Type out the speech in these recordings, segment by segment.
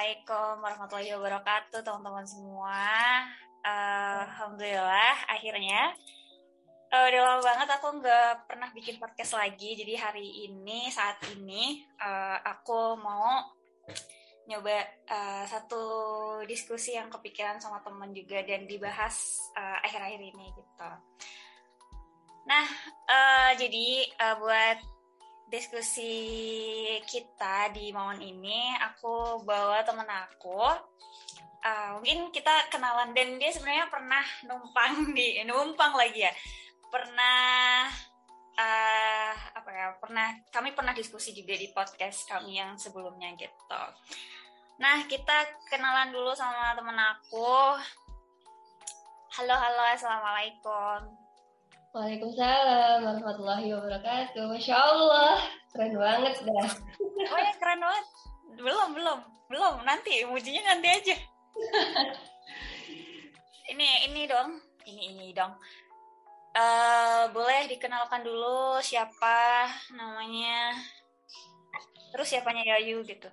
Assalamualaikum warahmatullahi wabarakatuh teman-teman semua. Uh, Alhamdulillah akhirnya uh, udah lama banget aku nggak pernah bikin podcast lagi. Jadi hari ini saat ini uh, aku mau nyoba uh, satu diskusi yang kepikiran sama teman juga dan dibahas akhir-akhir uh, ini gitu. Nah, uh, jadi uh, buat diskusi kita di momen ini aku bawa temen aku. Uh, mungkin kita kenalan. Dan dia sebenarnya pernah numpang di numpang lagi ya. Pernah uh, apa ya pernah kami pernah diskusi juga di podcast kami yang sebelumnya gitu. Nah kita kenalan dulu sama temen aku. Halo halo assalamualaikum Waalaikumsalam warahmatullahi wabarakatuh. Masya Allah, keren banget dah. Oh ya keren banget. Belum, belum, belum. Nanti mujinya nanti aja. ini, ini dong. Ini, ini dong. Uh, boleh dikenalkan dulu siapa namanya. Terus siapanya Yayu gitu.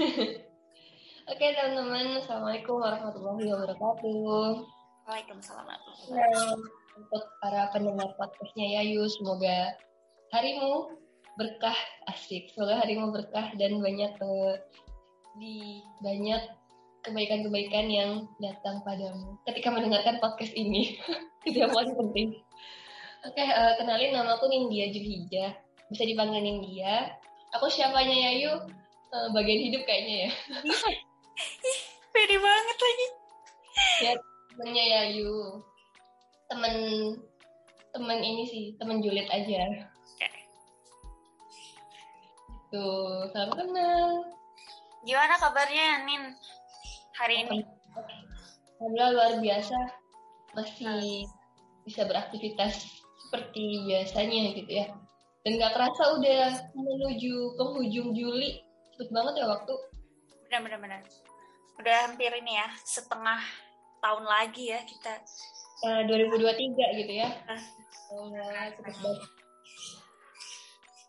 Oke teman-teman, Assalamualaikum warahmatullahi wabarakatuh. Waalaikumsalam warahmatullahi wabarakatuh untuk para pendengar podcastnya Yayu. Semoga harimu berkah asik. Semoga harimu berkah dan banyak uh, di banyak kebaikan-kebaikan yang datang padamu ketika mendengarkan podcast ini. Itu yang paling penting. Oke, okay, uh, eh, kenalin nama aku Nindya Juhija. Bisa dipanggil Nindya. Aku siapanya Yayu? Uh, bagian hidup kayaknya ya. Pede banget lagi. Ya, temennya Yayu temen temen ini sih temen julid aja. Okay. tuh salam kenal. Gimana kabarnya Nin hari ini? Alhamdulillah luar biasa. Masih bisa beraktivitas seperti biasanya gitu ya. Dan nggak kerasa udah menuju penghujung Juli. Cepet banget ya waktu. Benar-benar. Udah hampir ini ya setengah tahun lagi ya kita uh, 2023 gitu ya.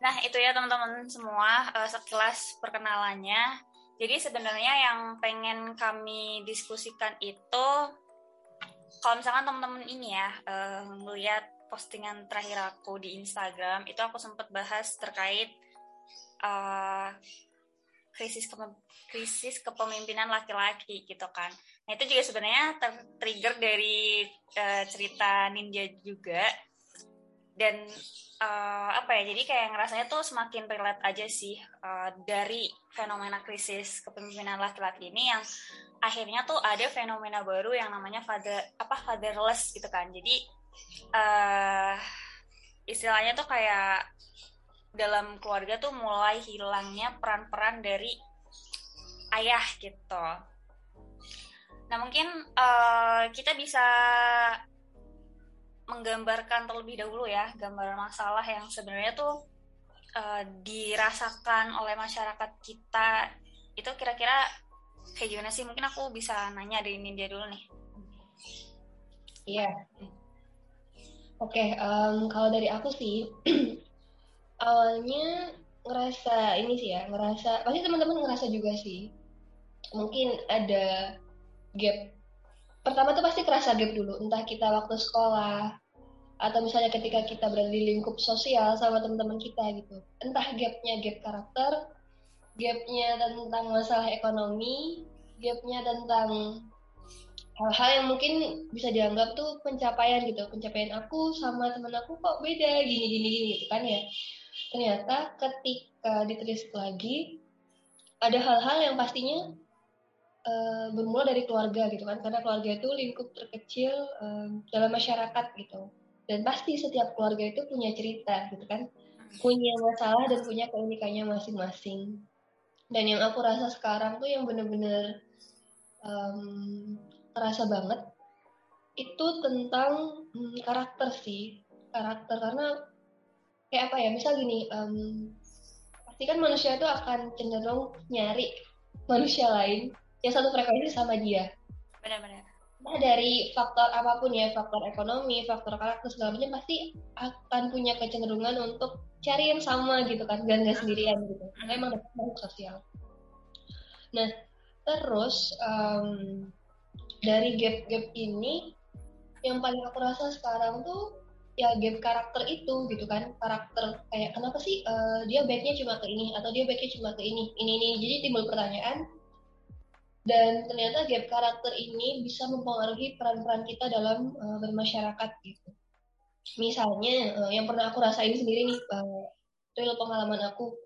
Nah itu ya teman-teman semua uh, sekilas perkenalannya. Jadi sebenarnya yang pengen kami diskusikan itu, kalau misalkan teman-teman ini ya uh, melihat postingan terakhir aku di Instagram, itu aku sempat bahas terkait uh, krisis ke krisis kepemimpinan laki-laki gitu kan. Nah itu juga sebenarnya tertrigger dari uh, cerita ninja juga dan uh, apa ya jadi kayak ngerasanya tuh semakin relate aja sih uh, dari fenomena krisis kepemimpinan laki-laki ini yang akhirnya tuh ada fenomena baru yang namanya father apa fatherless gitu kan jadi uh, istilahnya tuh kayak dalam keluarga tuh mulai hilangnya peran-peran dari ayah gitu. Nah mungkin uh, kita bisa menggambarkan terlebih dahulu ya gambaran masalah yang sebenarnya tuh uh, dirasakan oleh masyarakat kita itu kira-kira kayak gimana sih? Mungkin aku bisa nanya dari dia dulu nih. Iya. Yeah. Oke, okay, um, kalau dari aku sih awalnya ngerasa ini sih ya ngerasa pasti teman-teman ngerasa juga sih mungkin ada gap. Pertama tuh pasti kerasa gap dulu entah kita waktu sekolah atau misalnya ketika kita berada di lingkup sosial sama teman-teman kita gitu. Entah gapnya gap karakter gapnya tentang masalah ekonomi gapnya tentang hal-hal yang mungkin bisa dianggap tuh pencapaian gitu. Pencapaian aku sama teman aku kok beda gini gini gini gitu kan ya. Ternyata ketika ditulis lagi ada hal-hal yang pastinya uh, bermula dari keluarga gitu kan. Karena keluarga itu lingkup terkecil um, dalam masyarakat gitu. Dan pasti setiap keluarga itu punya cerita gitu kan. Punya masalah dan punya keunikannya masing-masing. Dan yang aku rasa sekarang tuh yang bener-bener um, terasa banget itu tentang um, karakter sih. Karakter karena kayak apa ya misal gini um, pasti kan manusia itu akan cenderung nyari manusia lain yang satu frekuensi sama dia. Benar-benar. Nah dari faktor apa pun ya faktor ekonomi faktor karakter segala macam pasti akan punya kecenderungan untuk cari yang sama gitu kan gak nggak sendirian gitu. Karena emang dapat makhluk sosial. Nah terus um, dari gap-gap ini yang paling aku rasa sekarang tuh ya gap karakter itu gitu kan karakter kayak kenapa sih uh, dia baiknya cuma ke ini atau dia baiknya cuma ke ini ini ini. Jadi timbul pertanyaan dan ternyata gap karakter ini bisa mempengaruhi peran-peran kita dalam uh, bermasyarakat gitu. Misalnya uh, yang pernah aku rasain sendiri nih uh, real pengalaman aku.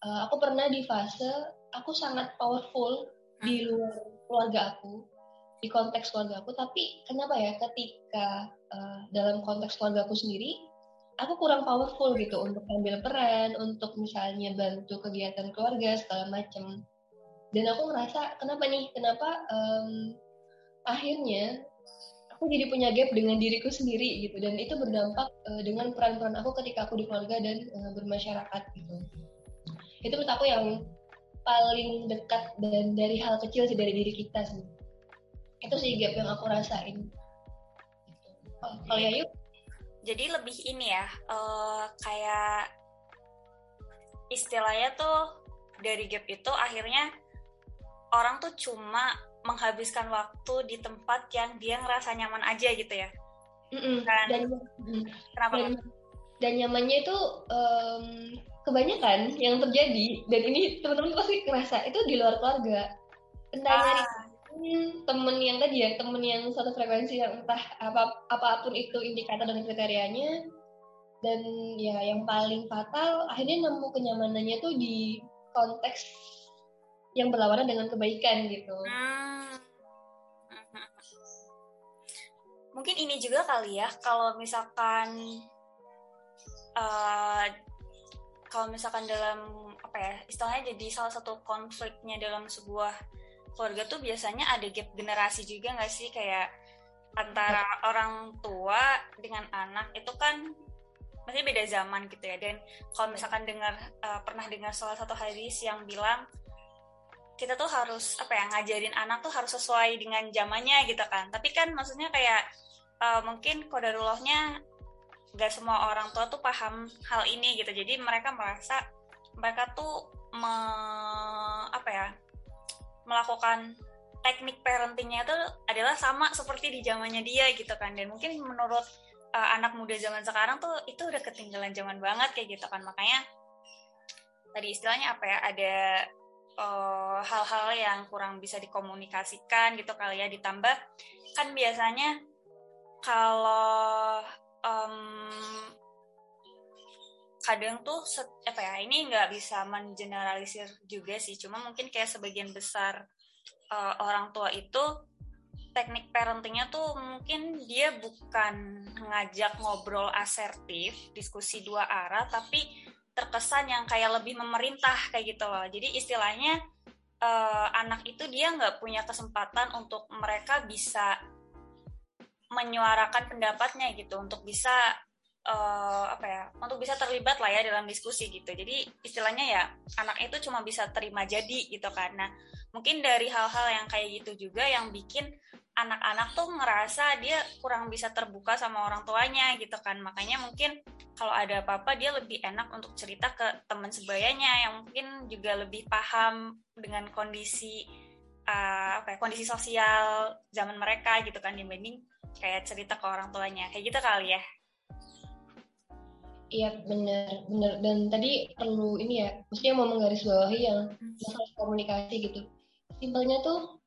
Uh, aku pernah di fase aku sangat powerful di hmm. luar keluarga aku di konteks keluarga aku. Tapi kenapa ya ketika uh, dalam konteks keluarga aku sendiri aku kurang powerful gitu untuk ambil peran untuk misalnya bantu kegiatan keluarga segala macam dan aku ngerasa kenapa nih? Kenapa um, akhirnya aku jadi punya gap dengan diriku sendiri gitu. Dan itu berdampak uh, dengan peran-peran aku ketika aku di keluarga dan uh, bermasyarakat gitu. Itu menurut aku yang paling dekat dan dari hal kecil sih dari diri kita sih. Itu sih gap yang aku rasain. Oh, kalau Yayu? Jadi lebih ini ya uh, kayak istilahnya tuh dari gap itu akhirnya orang tuh cuma menghabiskan waktu di tempat yang dia ngerasa nyaman aja gitu ya. Mm-mm. Dan, dan kenapa? Dan, dan nyamannya itu um, kebanyakan yang terjadi dan ini teman-teman pasti kerasa itu di luar keluarga. Entah ah. nyari temen yang tadi ya temen yang satu frekuensi yang entah apa apa pun itu indikator dan kriterianya dan ya yang paling fatal akhirnya nemu kenyamanannya tuh di konteks yang berlawanan dengan kebaikan gitu. Hmm mungkin ini juga kali ya kalau misalkan uh, kalau misalkan dalam apa ya istilahnya jadi salah satu konfliknya dalam sebuah keluarga tuh biasanya ada gap generasi juga nggak sih? Kayak antara orang tua dengan anak itu kan masih beda zaman gitu ya. Dan kalau misalkan dengar uh, pernah dengar salah satu hadis yang bilang kita tuh harus apa ya ngajarin anak tuh harus sesuai dengan zamannya gitu kan. Tapi kan maksudnya kayak uh, mungkin kodarullahnya gak semua orang tua tuh paham hal ini gitu. Jadi mereka merasa mereka tuh me, apa ya melakukan teknik parentingnya itu adalah sama seperti di zamannya dia gitu kan. Dan mungkin menurut uh, anak muda zaman sekarang tuh itu udah ketinggalan zaman banget kayak gitu kan. Makanya tadi istilahnya apa ya ada hal-hal uh, yang kurang bisa dikomunikasikan gitu kali ya ditambah kan biasanya kalau um, kadang tuh set, apa ya ini nggak bisa mengeneralisir juga sih cuma mungkin kayak sebagian besar uh, orang tua itu teknik parentingnya tuh mungkin dia bukan ngajak ngobrol asertif diskusi dua arah tapi terkesan yang kayak lebih memerintah kayak gitu loh. Jadi istilahnya uh, anak itu dia nggak punya kesempatan untuk mereka bisa menyuarakan pendapatnya gitu, untuk bisa uh, apa ya, untuk bisa terlibat lah ya dalam diskusi gitu. Jadi istilahnya ya anak itu cuma bisa terima jadi gitu. Nah mungkin dari hal-hal yang kayak gitu juga yang bikin anak-anak tuh ngerasa dia kurang bisa terbuka sama orang tuanya gitu kan makanya mungkin kalau ada apa-apa dia lebih enak untuk cerita ke teman sebayanya yang mungkin juga lebih paham dengan kondisi uh, apa ya, kondisi sosial zaman mereka gitu kan dibanding kayak cerita ke orang tuanya kayak gitu kali ya Iya benar benar dan tadi perlu ini ya, maksudnya mau menggarisbawahi yang hmm. masalah komunikasi gitu. Simpelnya tuh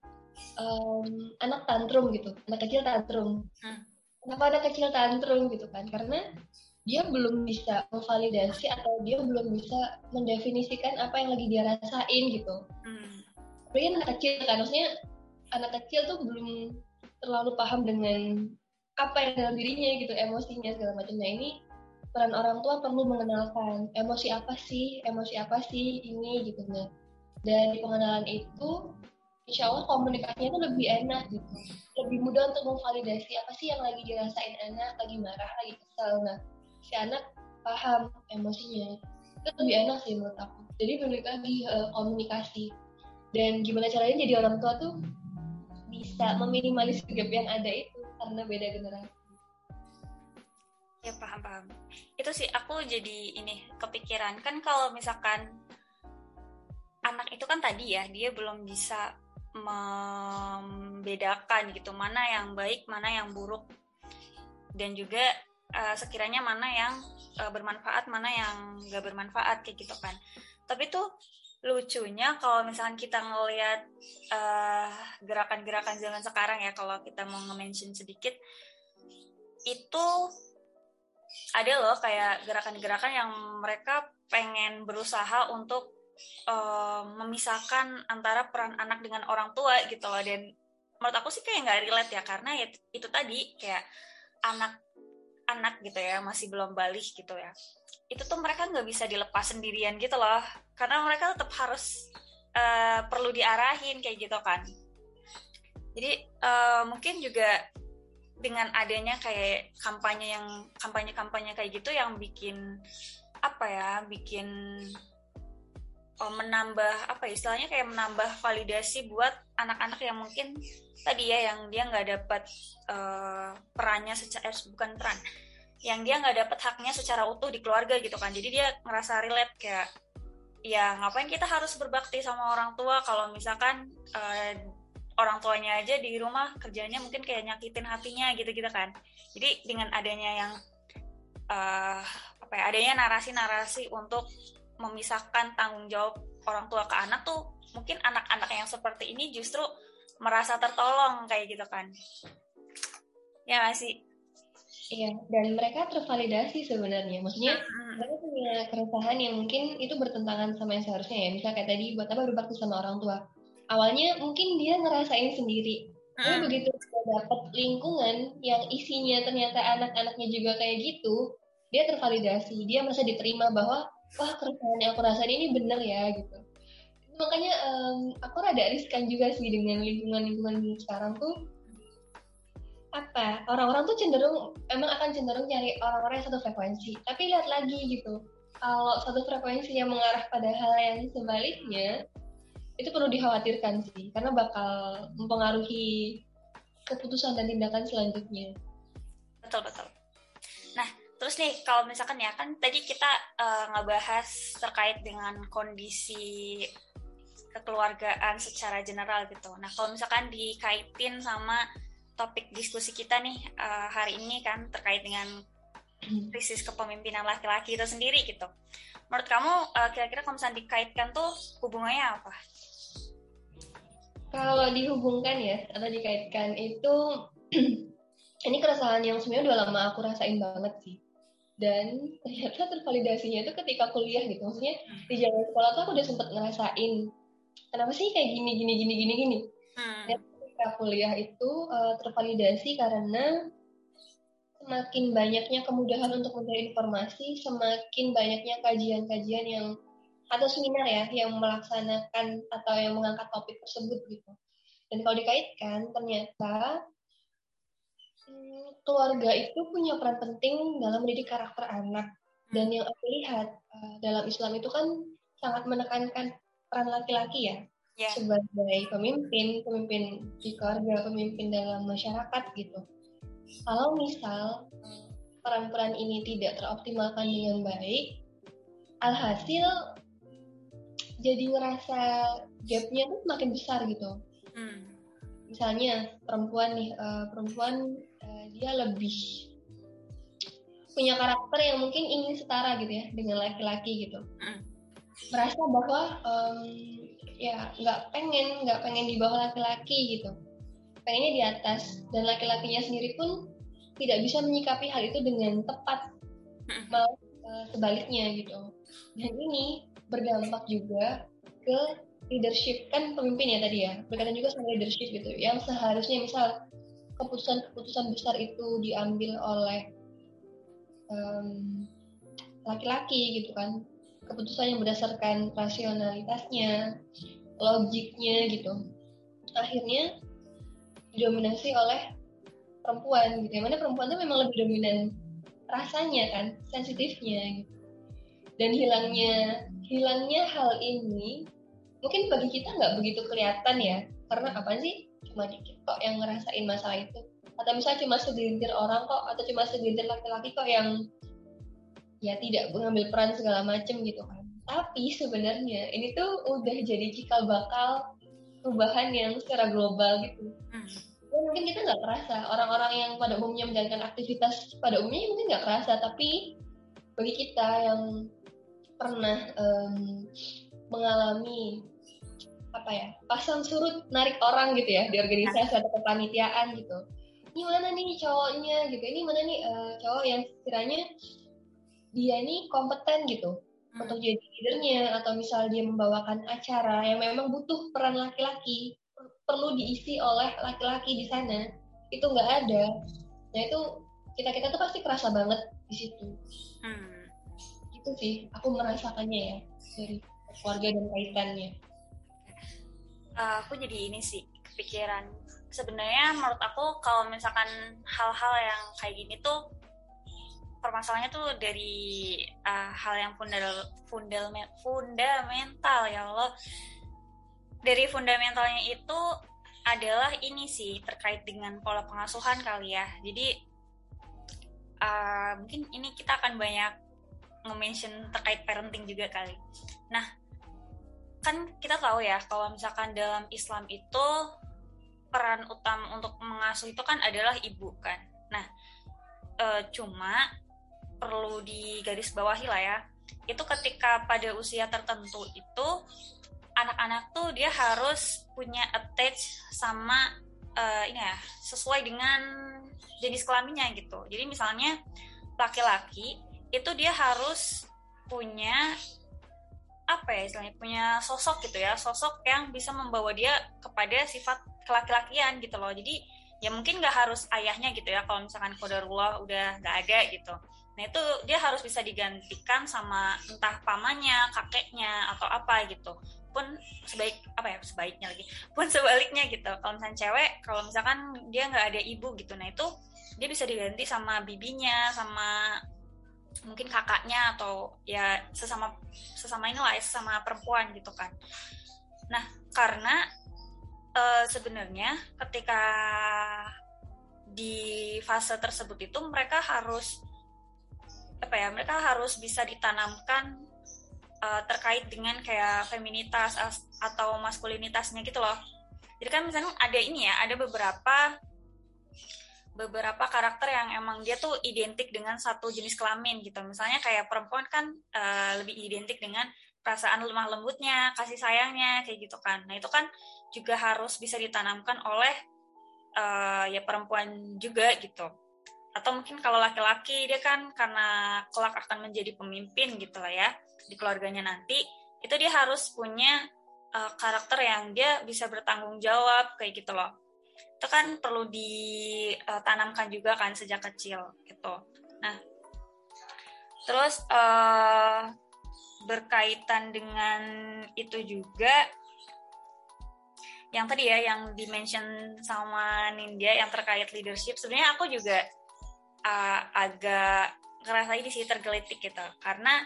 um, anak tantrum gitu anak kecil tantrum. Hmm. kenapa anak kecil tantrum gitu kan? Karena dia belum bisa memvalidasi atau dia belum bisa mendefinisikan apa yang lagi dia rasain gitu. Hmm. tapi anak kecil kan maksudnya anak kecil tuh belum terlalu paham dengan apa yang dalam dirinya gitu emosinya segala macamnya ini peran orang tua perlu mengenalkan emosi apa sih? Emosi apa sih ini? Gitu. Nah dari pengenalan itu insya Allah komunikasinya itu lebih enak gitu. Lebih mudah untuk memvalidasi apa sih yang lagi dirasain anak lagi marah lagi kesel. Nah si anak paham emosinya. Itu lebih enak sih menurut aku. Jadi balik lagi uh, komunikasi. Dan gimana caranya jadi orang tua tuh bisa meminimalis gap yang ada itu karena beda generasi. Ya paham paham. Itu sih aku jadi ini kepikiran. Kan kalau misalkan anak itu kan tadi ya dia belum bisa membedakan gitu mana yang baik mana yang buruk. Dan juga uh, sekiranya mana yang uh, bermanfaat mana yang gak bermanfaat kayak gitu kan. Tapi tuh lucunya kalau misalnya kita ngelihat uh, gerakan-gerakan zaman sekarang ya kalau kita mau nge-mention sedikit itu ada loh kayak gerakan-gerakan yang mereka pengen berusaha untuk uh, memisahkan antara peran anak dengan orang tua gitu loh. Dan menurut aku sih kayak nggak relate ya karena ya itu tadi kayak anak anak gitu ya masih belum balik gitu ya. Itu tuh mereka nggak bisa dilepas sendirian gitu loh. Karena mereka tetap harus uh, perlu diarahin kayak gitu kan. Jadi uh, mungkin juga dengan adanya kayak kampanye yang kampanye-kampanye kayak gitu yang bikin apa ya bikin menambah apa ya, istilahnya kayak menambah validasi buat anak-anak yang mungkin tadi ya yang dia nggak dapat uh, perannya secara eh, bukan peran yang dia nggak dapat haknya secara utuh di keluarga gitu kan. Jadi dia ngerasa relate kayak ya ngapain kita harus berbakti sama orang tua kalau misalkan uh, orang tuanya aja di rumah kerjanya mungkin kayak nyakitin hatinya gitu-gitu kan. Jadi dengan adanya yang uh, apa ya adanya narasi-narasi untuk memisahkan tanggung jawab orang tua ke anak tuh mungkin anak-anak yang seperti ini justru merasa tertolong kayak gitu kan ya masih Iya, dan mereka tervalidasi sebenarnya. Maksudnya mereka punya keresahan yang mungkin itu bertentangan sama yang seharusnya ya. Misalnya kayak tadi, buat apa berbakti sama orang tua? Awalnya mungkin dia ngerasain sendiri. Tapi begitu dia dapat lingkungan yang isinya ternyata anak-anaknya juga kayak gitu, dia tervalidasi. Dia merasa diterima bahwa, wah keresahan yang aku rasain ini bener ya gitu. Makanya um, aku rada riskan juga sih dengan lingkungan-lingkungan sekarang tuh. Apa orang-orang tuh cenderung emang akan cenderung nyari orang-orang yang satu frekuensi. Tapi lihat lagi gitu. Kalau satu frekuensi yang mengarah pada hal yang sebaliknya itu perlu dikhawatirkan sih. Karena bakal mempengaruhi keputusan dan tindakan selanjutnya. Betul betul terus nih kalau misalkan ya kan tadi kita uh, ngebahas terkait dengan kondisi kekeluargaan secara general gitu nah kalau misalkan dikaitin sama topik diskusi kita nih uh, hari ini kan terkait dengan krisis kepemimpinan laki-laki itu sendiri gitu. Menurut kamu uh, kira-kira kalau misalnya dikaitkan tuh hubungannya apa? Kalau dihubungkan ya atau dikaitkan itu ini keresahan yang sebenarnya udah lama aku rasain banget sih. Dan ternyata tervalidasinya itu ketika kuliah gitu. Maksudnya di zaman sekolah tuh aku udah sempet ngerasain kenapa sih kayak gini gini gini gini gini. Hmm. Dan ketika kuliah itu uh, tervalidasi karena semakin banyaknya kemudahan untuk mencari informasi, semakin banyaknya kajian-kajian yang atau seminar ya yang melaksanakan atau yang mengangkat topik tersebut gitu. Dan kalau dikaitkan ternyata hmm, keluarga itu punya peran penting dalam mendidik karakter anak. Dan yang aku lihat uh, dalam Islam itu kan sangat menekankan peran laki-laki ya yeah. sebagai pemimpin, pemimpin di keluarga, pemimpin dalam masyarakat gitu. Kalau misal peran-peran ini tidak teroptimalkan dengan baik, alhasil jadi ngerasa gapnya tuh makin besar gitu. Hmm. Misalnya perempuan nih, uh, perempuan uh, dia lebih punya karakter yang mungkin ingin setara gitu ya dengan laki-laki gitu. Hmm. Merasa bahwa um, ya nggak pengen nggak pengen di bawah laki-laki gitu. Pengennya di atas. Dan laki-lakinya sendiri pun tidak bisa menyikapi hal itu dengan tepat. Malah uh, sebaliknya gitu. Dan ini berdampak juga ke leadership kan pemimpin ya tadi ya berkaitan juga sama leadership gitu yang seharusnya misal keputusan-keputusan besar itu diambil oleh laki-laki um, gitu kan keputusan yang berdasarkan rasionalitasnya, logiknya gitu. Akhirnya didominasi oleh perempuan gitu. Yang mana perempuan itu memang lebih dominan rasanya kan, sensitifnya gitu. Dan hilangnya hilangnya hal ini mungkin bagi kita nggak begitu kelihatan ya, karena apa sih? Cuma dikit kok yang ngerasain masalah itu. Atau misalnya cuma segelintir orang kok atau cuma segelintir laki-laki kok yang ya tidak mengambil peran segala macam gitu kan. Tapi sebenarnya ini tuh udah jadi cikal bakal perubahan yang secara global gitu. Hmm. Ya, mungkin kita nggak kerasa. Orang-orang yang pada umumnya menjalankan aktivitas pada umumnya mungkin nggak kerasa. Tapi bagi kita yang pernah um, mengalami apa ya pasang surut narik orang gitu ya di organisasi atau kepanitiaan gitu ini mana nih cowoknya gitu ini mana nih uh, cowok yang sekiranya dia ini kompeten gitu hmm. untuk jadi leadernya atau misal dia membawakan acara yang memang butuh peran laki-laki perlu diisi oleh laki-laki di sana itu nggak ada nah itu kita kita tuh pasti kerasa banget di situ hmm. itu sih aku merasakannya ya dari keluarga dan kaitannya uh, aku jadi ini sih kepikiran sebenarnya menurut aku kalau misalkan hal-hal yang kayak gini tuh permasalahannya tuh dari uh, hal yang fundal fundal fundamental ya Allah dari fundamentalnya itu adalah ini sih terkait dengan pola pengasuhan kali ya. Jadi uh, mungkin ini kita akan banyak nge-mention terkait parenting juga kali. Nah, kan kita tahu ya kalau misalkan dalam Islam itu peran utama untuk mengasuh itu kan adalah ibu kan. Nah, uh, cuma perlu digarisbawahi lah ya. Itu ketika pada usia tertentu itu anak-anak tuh dia harus punya attach sama uh, ini ya sesuai dengan jenis kelaminnya gitu. Jadi misalnya laki-laki itu dia harus punya apa ya istilahnya punya sosok gitu ya sosok yang bisa membawa dia kepada sifat kelaki-lakian gitu loh. Jadi ya mungkin nggak harus ayahnya gitu ya kalau misalkan kodarullah udah nggak ada gitu. Nah itu dia harus bisa digantikan sama entah pamannya kakeknya atau apa gitu. Pun sebaik apa ya sebaiknya lagi. Pun sebaliknya gitu. Kalau misalnya cewek kalau misalkan dia nggak ada ibu gitu nah itu dia bisa diganti sama bibinya sama mungkin kakaknya atau ya sesama sesama inilah ya sesama perempuan gitu kan nah karena uh, sebenarnya ketika di fase tersebut itu mereka harus apa ya mereka harus bisa ditanamkan uh, terkait dengan kayak feminitas atau maskulinitasnya gitu loh. Jadi kan misalnya ada ini ya, ada beberapa beberapa karakter yang emang dia tuh identik dengan satu jenis kelamin gitu. Misalnya kayak perempuan kan uh, lebih identik dengan perasaan lemah lembutnya, kasih sayangnya kayak gitu kan. Nah, itu kan juga harus bisa ditanamkan oleh uh, ya perempuan juga gitu. Atau mungkin kalau laki-laki dia kan karena kelak akan menjadi pemimpin gitu lah ya di keluarganya nanti itu dia harus punya uh, karakter yang dia bisa bertanggung jawab kayak gitu loh itu kan perlu ditanamkan juga kan sejak kecil gitu. Nah terus uh, berkaitan dengan itu juga yang tadi ya yang dimention sama Nindya yang terkait leadership sebenarnya aku juga uh, agak ngerasa ini sih tergelitik gitu. Karena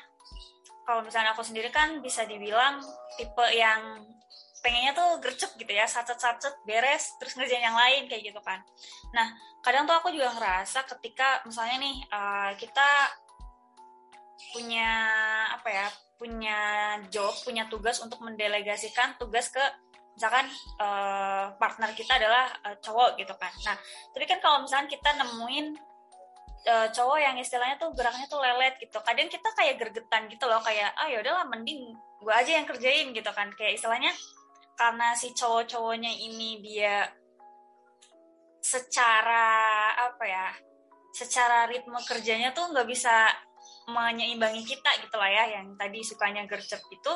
kalau misalnya aku sendiri kan bisa dibilang tipe yang pengennya tuh gercep gitu ya sacet-sacet beres terus ngerjain yang lain kayak gitu kan. Nah kadang tuh aku juga ngerasa ketika misalnya nih uh, kita punya apa ya punya job punya tugas untuk mendelegasikan tugas ke misalkan uh, partner kita adalah uh, cowok gitu kan. Nah tapi kan kalau misalkan kita nemuin cowok yang istilahnya tuh geraknya tuh lelet gitu kadang kita kayak gergetan gitu loh kayak ah ya udahlah mending gue aja yang kerjain gitu kan. Kayak istilahnya karena si cowok-cowoknya ini dia secara apa ya secara ritme kerjanya tuh nggak bisa menyeimbangi kita gitu lah ya yang tadi sukanya gercep itu.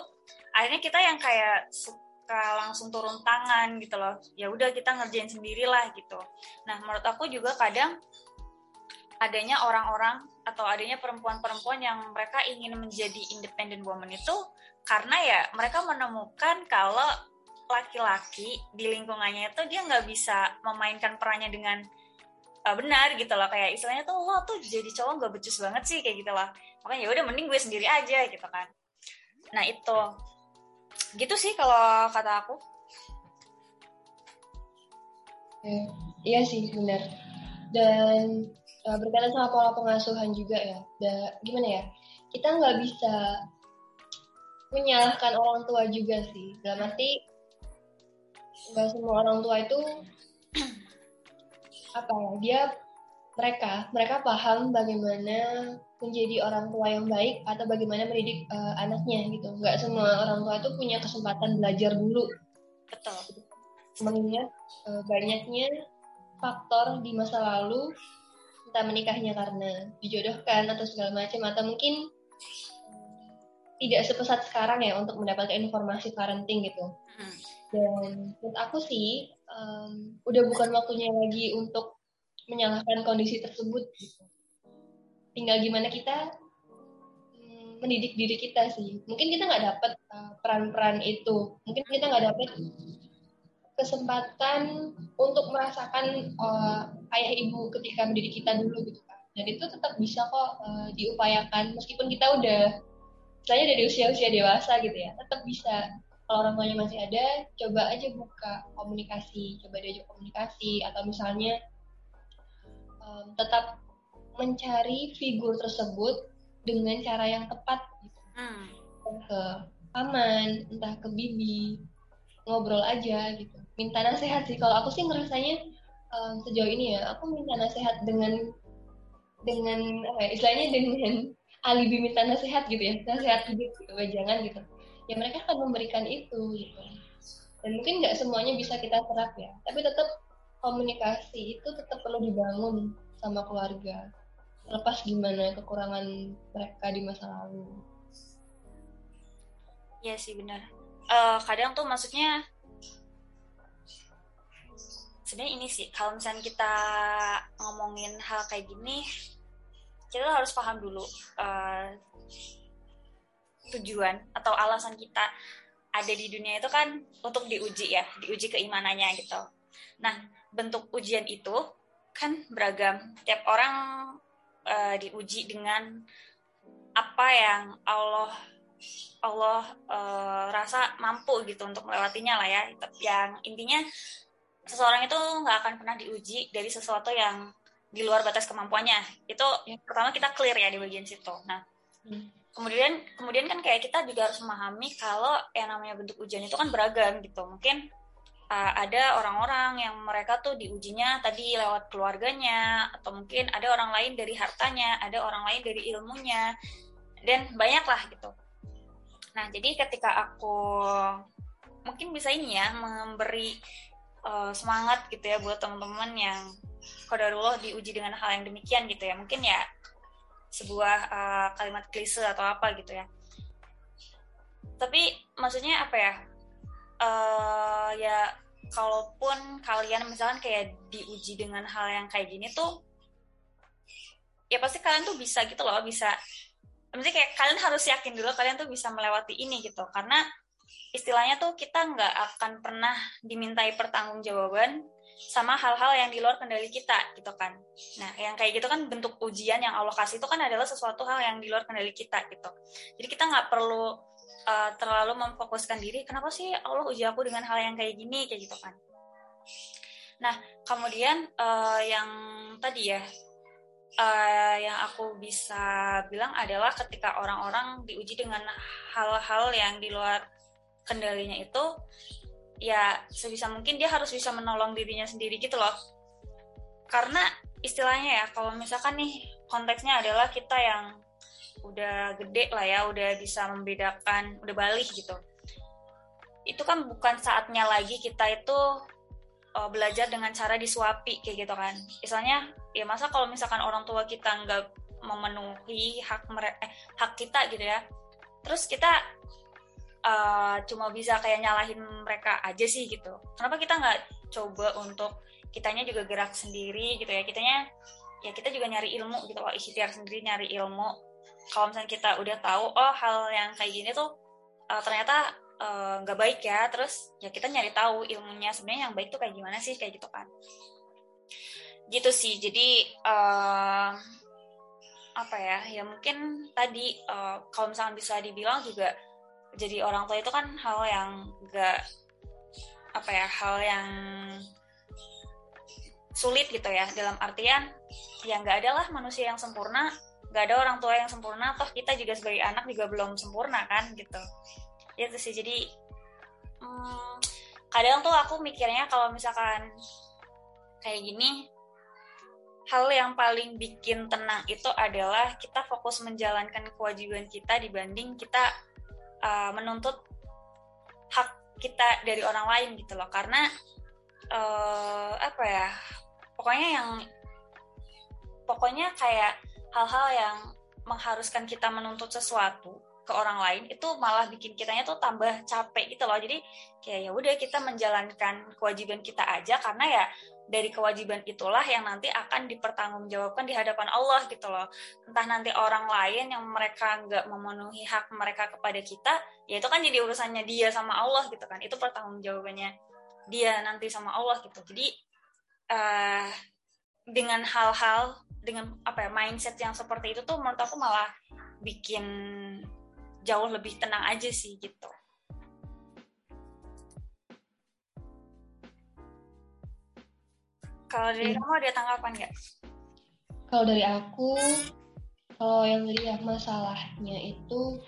Akhirnya kita yang kayak suka langsung turun tangan gitu loh. Ya udah kita ngerjain sendirilah gitu. Nah menurut aku juga kadang adanya orang-orang atau adanya perempuan-perempuan yang mereka ingin menjadi independent woman itu karena ya mereka menemukan kalau laki-laki di lingkungannya itu dia nggak bisa memainkan perannya dengan uh, benar gitu loh. Kayak istilahnya tuh lo tuh jadi cowok nggak becus banget sih kayak gitu loh. Makanya ya udah mending gue sendiri aja gitu kan. Nah itu. Gitu sih kalau kata aku. Ya, iya sih benar. Dan uh, berkaitan sama pola pengasuhan juga ya. Da, gimana ya? Kita nggak bisa menyalahkan orang tua juga sih. Dalam arti nggak semua orang tua itu apa ya dia mereka mereka paham bagaimana menjadi orang tua yang baik atau bagaimana mendidik uh, anaknya gitu nggak semua orang tua itu punya kesempatan belajar dulu betul mengingat uh, banyaknya faktor di masa lalu entah menikahnya karena dijodohkan atau segala macam atau mungkin tidak sepesat sekarang ya untuk mendapatkan informasi parenting gitu. Hmm. Dan menurut aku sih um, udah bukan waktunya lagi untuk menyalahkan kondisi tersebut. Gitu. Tinggal gimana kita um, mendidik diri kita sih. Mungkin kita nggak dapat uh, peran-peran itu. Mungkin kita nggak dapat kesempatan untuk merasakan uh, ayah ibu ketika mendidik kita dulu gitu kan. Dan itu tetap bisa kok uh, diupayakan meskipun kita udah saya dari usia-usia dewasa gitu ya tetap bisa kalau orang tuanya masih ada coba aja buka komunikasi coba diajak komunikasi atau misalnya um, tetap mencari figur tersebut dengan cara yang tepat gitu. Hmm. ke paman entah ke bibi ngobrol aja gitu. Minta nasihat sih. Kalau aku sih ngerasanya um, sejauh ini ya aku minta nasihat dengan dengan apa ya, istilahnya dengan alibi minta nasihat gitu ya. Nasihat hidup gitu jangan gitu ya mereka akan memberikan itu gitu. Dan mungkin nggak semuanya bisa kita serap ya. Tapi tetap komunikasi itu tetap perlu dibangun sama keluarga. Lepas gimana kekurangan mereka di masa lalu. Iya sih benar. Uh, kadang tuh maksudnya sebenarnya ini sih kalau misalnya kita ngomongin hal kayak gini kita harus paham dulu uh, tujuan atau alasan kita ada di dunia itu kan untuk diuji ya, diuji keimanannya gitu. Nah, bentuk ujian itu kan beragam. Tiap orang uh, diuji dengan apa yang Allah Allah uh, rasa mampu gitu untuk melewatinya lah ya. Yang intinya seseorang itu nggak akan pernah diuji dari sesuatu yang di luar batas kemampuannya itu ya. pertama kita clear ya di bagian situ nah hmm. Kemudian kemudian kan kayak kita juga harus memahami kalau yang namanya bentuk ujian itu kan beragam gitu. Mungkin uh, ada orang-orang yang mereka tuh diujinya tadi lewat keluarganya atau mungkin ada orang lain dari hartanya ada orang lain dari ilmunya dan banyak lah gitu. Nah jadi ketika aku mungkin bisa ini ya memberi uh, semangat gitu ya buat teman-teman yang kodarullah diuji dengan hal yang demikian gitu ya. Mungkin ya sebuah uh, kalimat klise atau apa gitu ya. Tapi maksudnya apa ya? Uh, ya kalaupun kalian misalkan kayak diuji dengan hal yang kayak gini tuh ya pasti kalian tuh bisa gitu loh bisa. Maksudnya kayak kalian harus yakin dulu kalian tuh bisa melewati ini gitu. Karena istilahnya tuh kita nggak akan pernah dimintai pertanggungjawaban sama hal-hal yang di luar kendali kita gitu kan. Nah, yang kayak gitu kan bentuk ujian yang Allah kasih itu kan adalah sesuatu hal yang di luar kendali kita gitu. Jadi kita nggak perlu uh, terlalu memfokuskan diri, kenapa sih Allah uji aku dengan hal yang kayak gini kayak gitu kan. Nah, kemudian uh, yang tadi ya, uh, yang aku bisa bilang adalah ketika orang-orang diuji dengan hal-hal yang di luar kendalinya itu ya sebisa mungkin dia harus bisa menolong dirinya sendiri gitu loh. Karena istilahnya ya kalau misalkan nih konteksnya adalah kita yang udah gede lah ya udah bisa membedakan udah balik gitu. Itu kan bukan saatnya lagi kita itu uh, belajar dengan cara disuapi kayak gitu kan. Misalnya ya masa kalau misalkan orang tua kita nggak memenuhi hak mereka eh, hak kita gitu ya. Terus kita uh, cuma bisa kayak nyalahin mereka aja sih gitu. Kenapa kita nggak coba untuk kitanya juga gerak sendiri gitu ya? Kitanya ya kita juga nyari ilmu gitu. Loh ikhtiar sendiri nyari ilmu. Kalau misalnya kita udah tahu oh hal yang kayak gini tuh uh, ternyata eh, nggak uh, baik ya terus ya kita nyari tahu ilmunya sebenarnya yang baik tuh kayak gimana sih? Kayak gitu kan. Gitu sih. Jadi uh, apa ya? Ya mungkin tadi uh, kalau misalnya bisa dibilang juga jadi orang tua itu kan hal yang gak apa ya hal yang sulit gitu ya. Dalam artian ya nggak ada lah manusia yang sempurna nggak ada orang tua yang sempurna toh kita juga sebagai anak juga belum sempurna kan gitu. Ya itu sih jadi hmm, kadang tuh aku mikirnya kalau misalkan kayak gini hal yang paling bikin tenang itu adalah kita fokus menjalankan kewajiban kita dibanding kita uh, menuntut hak kita dari orang lain gitu loh. Karena uh, apa ya pokoknya yang pokoknya kayak hal-hal yang mengharuskan kita menuntut sesuatu ke orang lain itu malah bikin kitanya tuh tambah capek gitu loh. Jadi kayak ya udah kita menjalankan kewajiban kita aja karena ya dari kewajiban itulah yang nanti akan dipertanggungjawabkan di hadapan Allah gitu loh. Entah nanti orang lain yang mereka nggak memenuhi hak mereka kepada kita ya itu kan jadi urusannya dia sama Allah gitu kan. Itu pertanggungjawabannya dia nanti sama Allah gitu. Jadi uh, dengan hal-hal dengan apa ya mindset yang seperti itu tuh menurut aku malah bikin jauh lebih tenang aja sih gitu. Kalau dari hmm. kamu ada tanggapan nggak? Kalau dari aku, kalau yang lihat masalahnya itu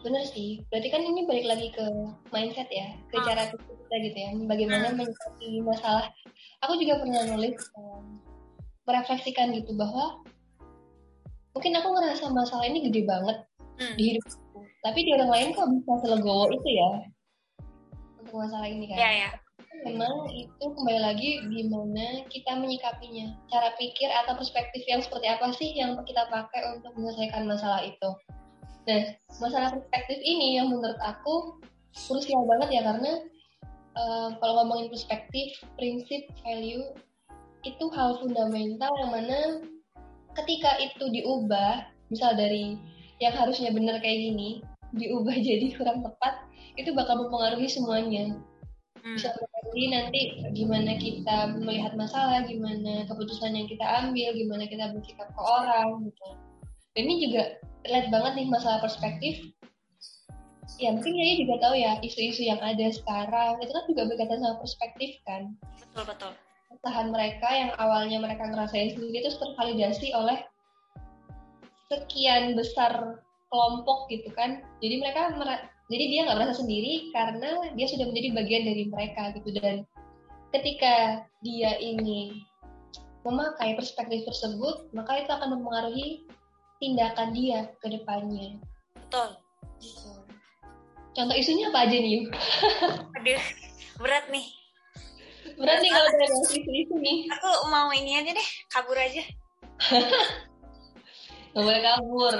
bener sih. Berarti kan ini balik lagi ke mindset ya, ke hmm. cara kita gitu ya, bagaimana hmm. menyikapi masalah. Aku juga pernah nulis um, merefleksikan gitu bahwa mungkin aku ngerasa masalah ini gede banget hmm. di hidupku tapi di orang lain kok bisa selegowo itu ya untuk masalah ini kan ya, ya. Memang itu kembali lagi gimana kita menyikapinya cara pikir atau perspektif yang seperti apa sih yang kita pakai untuk menyelesaikan masalah itu nah masalah perspektif ini yang menurut aku krusial banget ya karena uh, kalau ngomongin perspektif prinsip value itu hal fundamental yang mana ketika itu diubah, misal dari yang harusnya benar kayak gini, diubah jadi kurang tepat, itu bakal mempengaruhi semuanya. Hmm. Bisa mempengaruhi nanti gimana kita melihat masalah, gimana keputusan yang kita ambil, gimana kita bersikap ke orang gitu. Dan ini juga terlihat banget nih masalah perspektif. Ya mungkin dia juga tahu ya isu-isu yang ada sekarang itu kan juga berkaitan sama perspektif kan. Betul betul kesalahan mereka yang awalnya mereka ngerasain sendiri itu tervalidasi oleh sekian besar kelompok gitu kan jadi mereka jadi dia nggak merasa sendiri karena dia sudah menjadi bagian dari mereka gitu dan ketika dia ini memakai perspektif tersebut maka itu akan mempengaruhi tindakan dia ke depannya betul gitu. contoh isunya apa aja nih aduh berat nih Berarti kalau udah ada isu-isu nih. Aku mau ini aja deh, kabur aja. Gak boleh kabur.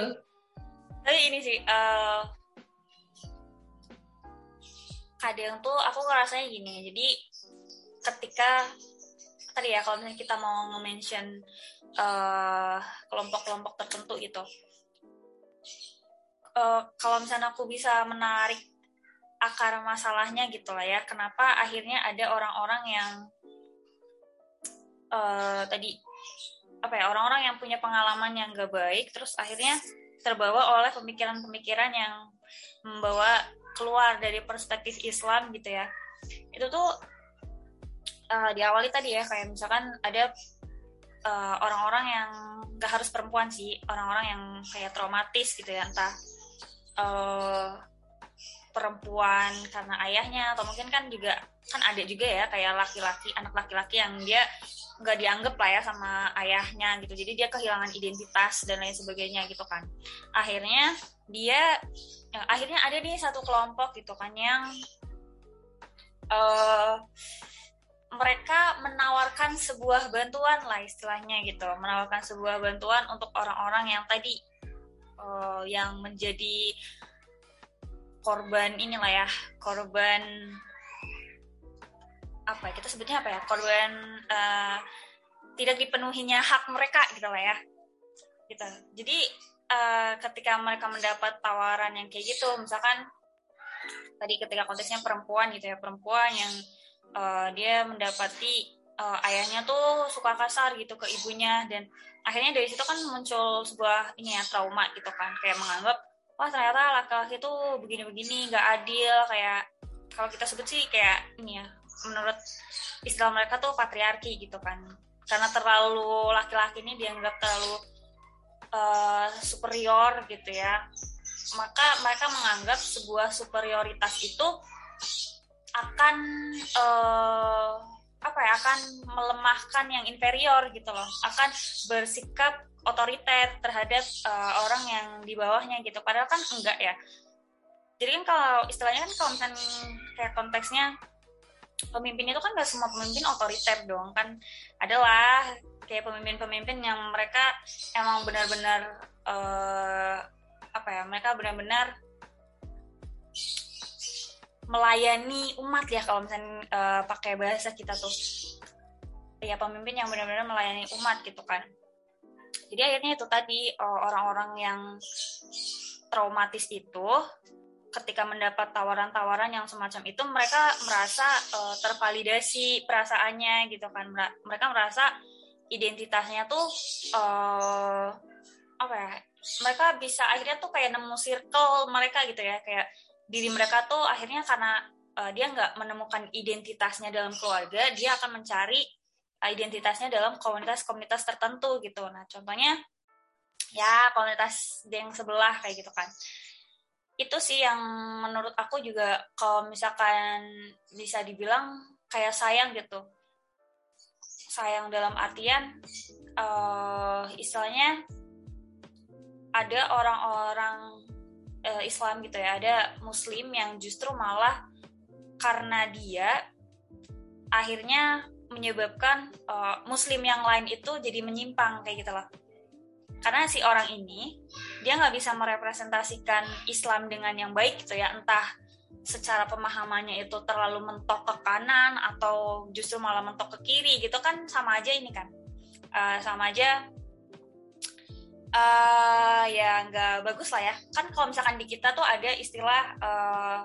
Tapi ini sih, uh, kadang tuh aku ngerasanya gini, jadi ketika tadi ya kalau misalnya kita mau nge-mention uh, kelompok-kelompok tertentu gitu, uh, kalau misalnya aku bisa menarik akar masalahnya gitu lah ya kenapa akhirnya ada orang-orang yang uh, tadi apa ya orang-orang yang punya pengalaman yang gak baik terus akhirnya terbawa oleh pemikiran-pemikiran yang membawa keluar dari perspektif Islam gitu ya. Itu tuh uh, diawali tadi ya kayak misalkan ada uh, orang-orang yang gak harus perempuan sih orang-orang yang kayak traumatis gitu ya entah uh, perempuan karena ayahnya atau mungkin kan juga kan ada juga ya kayak laki-laki anak laki-laki yang dia nggak dianggap lah ya sama ayahnya gitu. Jadi dia kehilangan identitas dan lain sebagainya gitu kan. Akhirnya dia ya, akhirnya ada nih satu kelompok gitu kan yang uh, mereka menawarkan sebuah bantuan lah istilahnya gitu. Menawarkan sebuah bantuan untuk orang-orang yang tadi uh, yang menjadi korban inilah ya korban apa ya kita sebutnya apa ya korban uh, tidak dipenuhinya hak mereka gitu lah ya. Gitu. Jadi uh, ketika mereka mendapat tawaran yang kayak gitu misalkan tadi ketika konteksnya perempuan gitu ya perempuan yang uh, dia mendapati uh, ayahnya tuh suka kasar gitu ke ibunya dan akhirnya dari situ kan muncul sebuah ini ya trauma gitu kan. Kayak menganggap wah ternyata laki-laki tuh begini-begini nggak adil. Kayak kalau kita sebut sih kayak ini ya menurut istilah mereka tuh patriarki gitu kan. Karena terlalu laki-laki ini dianggap terlalu uh, superior gitu ya. Maka mereka menganggap sebuah superioritas itu akan uh, apa ya akan melemahkan yang inferior gitu loh. Akan bersikap otoriter terhadap uh, orang yang di bawahnya gitu. Padahal kan enggak ya. Jadi kan kalau istilahnya kan kalau misalnya kayak konteksnya pemimpin itu kan gak semua pemimpin otoriter dong kan? Adalah kayak pemimpin-pemimpin yang mereka emang benar-benar uh, apa ya mereka benar-benar melayani umat ya kalau misalnya uh, pakai bahasa kita tuh. Ya pemimpin yang benar-benar melayani umat gitu kan. Jadi akhirnya itu tadi eh, orang-orang yang traumatis itu ketika mendapat tawaran-tawaran yang semacam itu mereka merasa uh, tervalidasi perasaannya gitu kan. Mereka merasa identitasnya tuh uh, apa ya mereka bisa akhirnya tuh kayak nemu circle mereka gitu ya. Kayak diri mereka tuh akhirnya karena uh, dia nggak menemukan identitasnya dalam keluarga dia akan mencari identitasnya dalam komunitas-komunitas tertentu gitu. Nah contohnya ya komunitas yang sebelah kayak gitu kan itu sih yang menurut aku juga kalau misalkan bisa dibilang kayak sayang gitu. Sayang dalam artian uh, istilahnya ada orang-orang uh, Islam gitu ya ada Muslim yang justru malah karena dia akhirnya menyebabkan uh, Muslim yang lain itu jadi menyimpang kayak gitu loh karena si orang ini dia nggak bisa merepresentasikan Islam dengan yang baik gitu ya. Entah secara pemahamannya itu terlalu mentok ke kanan atau justru malah mentok ke kiri gitu kan sama aja ini kan. Uh, sama aja uh, ya nggak bagus lah ya. Kan kalau misalkan di kita tuh ada istilah uh,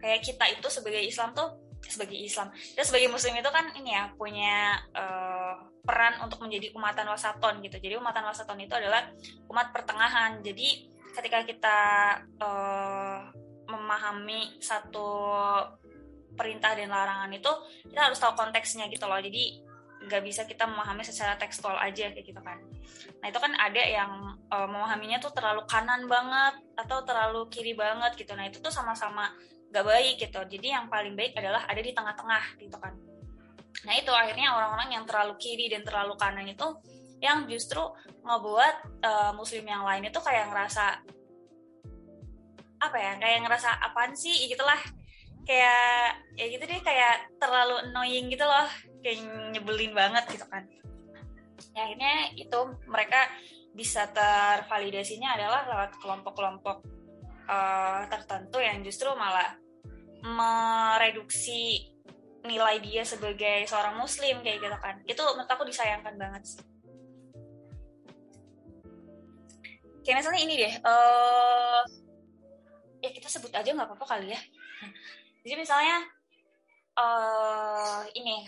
kayak kita itu sebagai Islam tuh sebagai Islam dan sebagai Muslim itu kan ini ya punya uh, peran untuk menjadi umatan wasaton gitu. Jadi umatan wasaton itu adalah umat pertengahan. Jadi ketika kita uh, memahami satu perintah dan larangan itu kita harus tahu konteksnya gitu loh. Jadi nggak bisa kita memahami secara tekstual aja kayak gitu kan. Nah itu kan ada yang uh, memahaminya tuh terlalu kanan banget atau terlalu kiri banget gitu. Nah itu tuh sama-sama gak baik gitu. Jadi yang paling baik adalah ada di tengah-tengah gitu kan. Nah itu akhirnya orang-orang yang terlalu kiri dan terlalu kanan itu yang justru ngebuat uh, muslim yang lain itu kayak ngerasa apa ya kayak ngerasa apaan sih gitulah. Kayak ya gitu deh kayak terlalu annoying gitu loh. Kayak nyebelin banget gitu kan. Ya akhirnya itu mereka bisa tervalidasinya adalah lewat kelompok-kelompok uh, tertentu yang justru malah mereduksi nilai dia sebagai seorang muslim kayak gitu kan. Itu menurut aku disayangkan banget sih. Kayak misalnya ini deh uh, ya kita sebut aja nggak apa-apa kali ya. Jadi misalnya uh, ini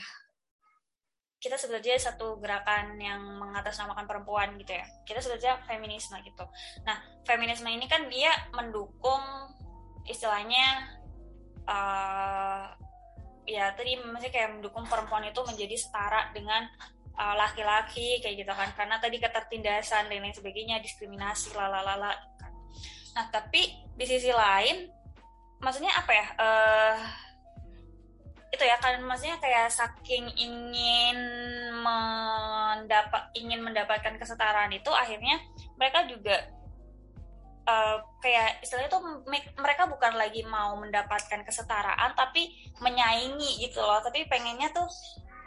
kita sebetulnya satu gerakan yang mengatasnamakan perempuan gitu ya. Kita sebetulnya feminisme gitu. Nah feminisme ini kan dia mendukung istilahnya uh, ya tadi masih kayak mendukung perempuan itu menjadi setara dengan eh, laki-laki kayak gitu kan. Karena tadi ketertindasan dan lain sebagainya diskriminasi lalalala kan. nah tapi di sisi lain maksudnya apa ya uh, itu ya kan maksudnya kayak saking ingin mendapat ingin mendapatkan kesetaraan itu akhirnya mereka juga uh, kayak istilahnya tuh mereka bukan lagi mau mendapatkan kesetaraan tapi menyaingi gitu loh. Tapi pengennya tuh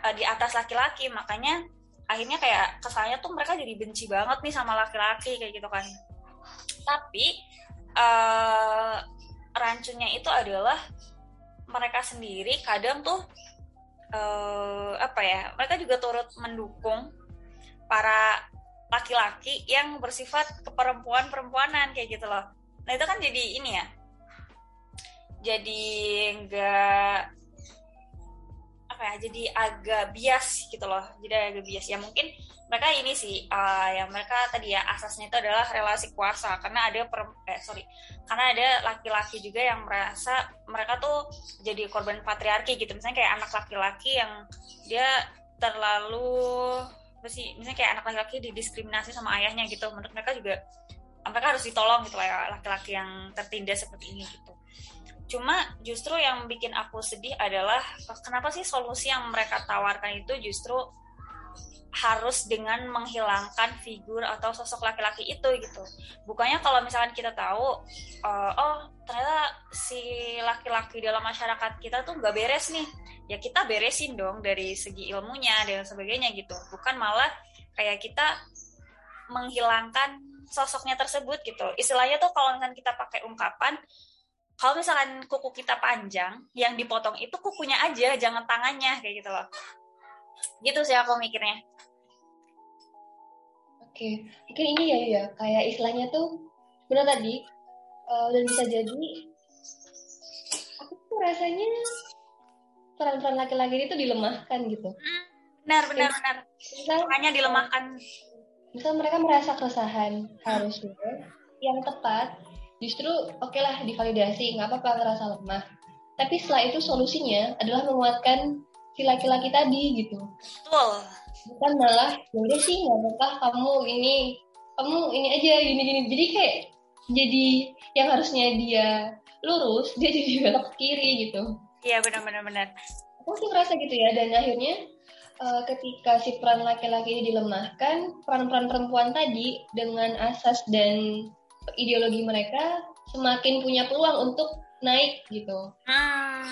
uh, di atas laki-laki. Makanya akhirnya kayak kesannya tuh mereka jadi benci banget nih sama laki-laki kayak gitu kan. Tapi uh, rancunya itu adalah mereka sendiri kadang tuh uh, apa ya mereka juga turut mendukung para laki-laki yang bersifat keperempuan perempuanan kayak gitu loh. Nah itu kan jadi ini ya jadi enggak apa ya jadi agak bias gitu loh jadi agak bias. Ya mungkin mereka ini sih uh, yang mereka tadi ya asasnya itu adalah relasi kuasa. Karena ada per, eh, sorry karena ada laki-laki juga yang merasa mereka tuh jadi korban patriarki gitu. Misalnya kayak anak laki-laki yang dia terlalu apa sih misalnya kayak anak laki-laki didiskriminasi sama ayahnya gitu. Menurut mereka juga mereka harus ditolong gitu lah ya laki-laki yang tertindas seperti ini gitu cuma justru yang bikin aku sedih adalah kenapa sih solusi yang mereka tawarkan itu justru harus dengan menghilangkan figur atau sosok laki-laki itu gitu. Bukannya kalau misalkan kita tahu, uh, oh ternyata si laki-laki dalam masyarakat kita tuh nggak beres nih, ya kita beresin dong dari segi ilmunya dan sebagainya gitu. Bukan malah kayak kita menghilangkan sosoknya tersebut gitu. Istilahnya tuh kalau misalkan kita pakai ungkapan, kalau misalkan kuku kita panjang, yang dipotong itu kukunya aja, jangan tangannya kayak gitu loh. Gitu sih aku mikirnya. Oke mungkin ini ya ya. Kayak istilahnya tuh benar tadi uh, dan bisa jadi aku tuh rasanya peran-peran laki-laki itu dilemahkan gitu. Hmm, benar benar benar. misal, hanya dilemahkan. misal mereka merasa keresahan harusnya yang tepat justru oke okay lah divalidasi nggak apa-apa ngerasa lemah. Tapi setelah itu solusinya adalah menguatkan si laki-laki tadi gitu. Betul. Bukan malah ya sih nggak apa-apa kamu ini kamu ini aja gini gini jadi kayak jadi yang harusnya dia lurus dia jadi belok kiri gitu. Iya benar-benar benar aku sih merasa gitu ya dan akhirnya uh, ketika si peran laki-laki ini dilemahkan peran-peran perempuan tadi dengan asas dan ideologi mereka semakin punya peluang untuk naik gitu hmm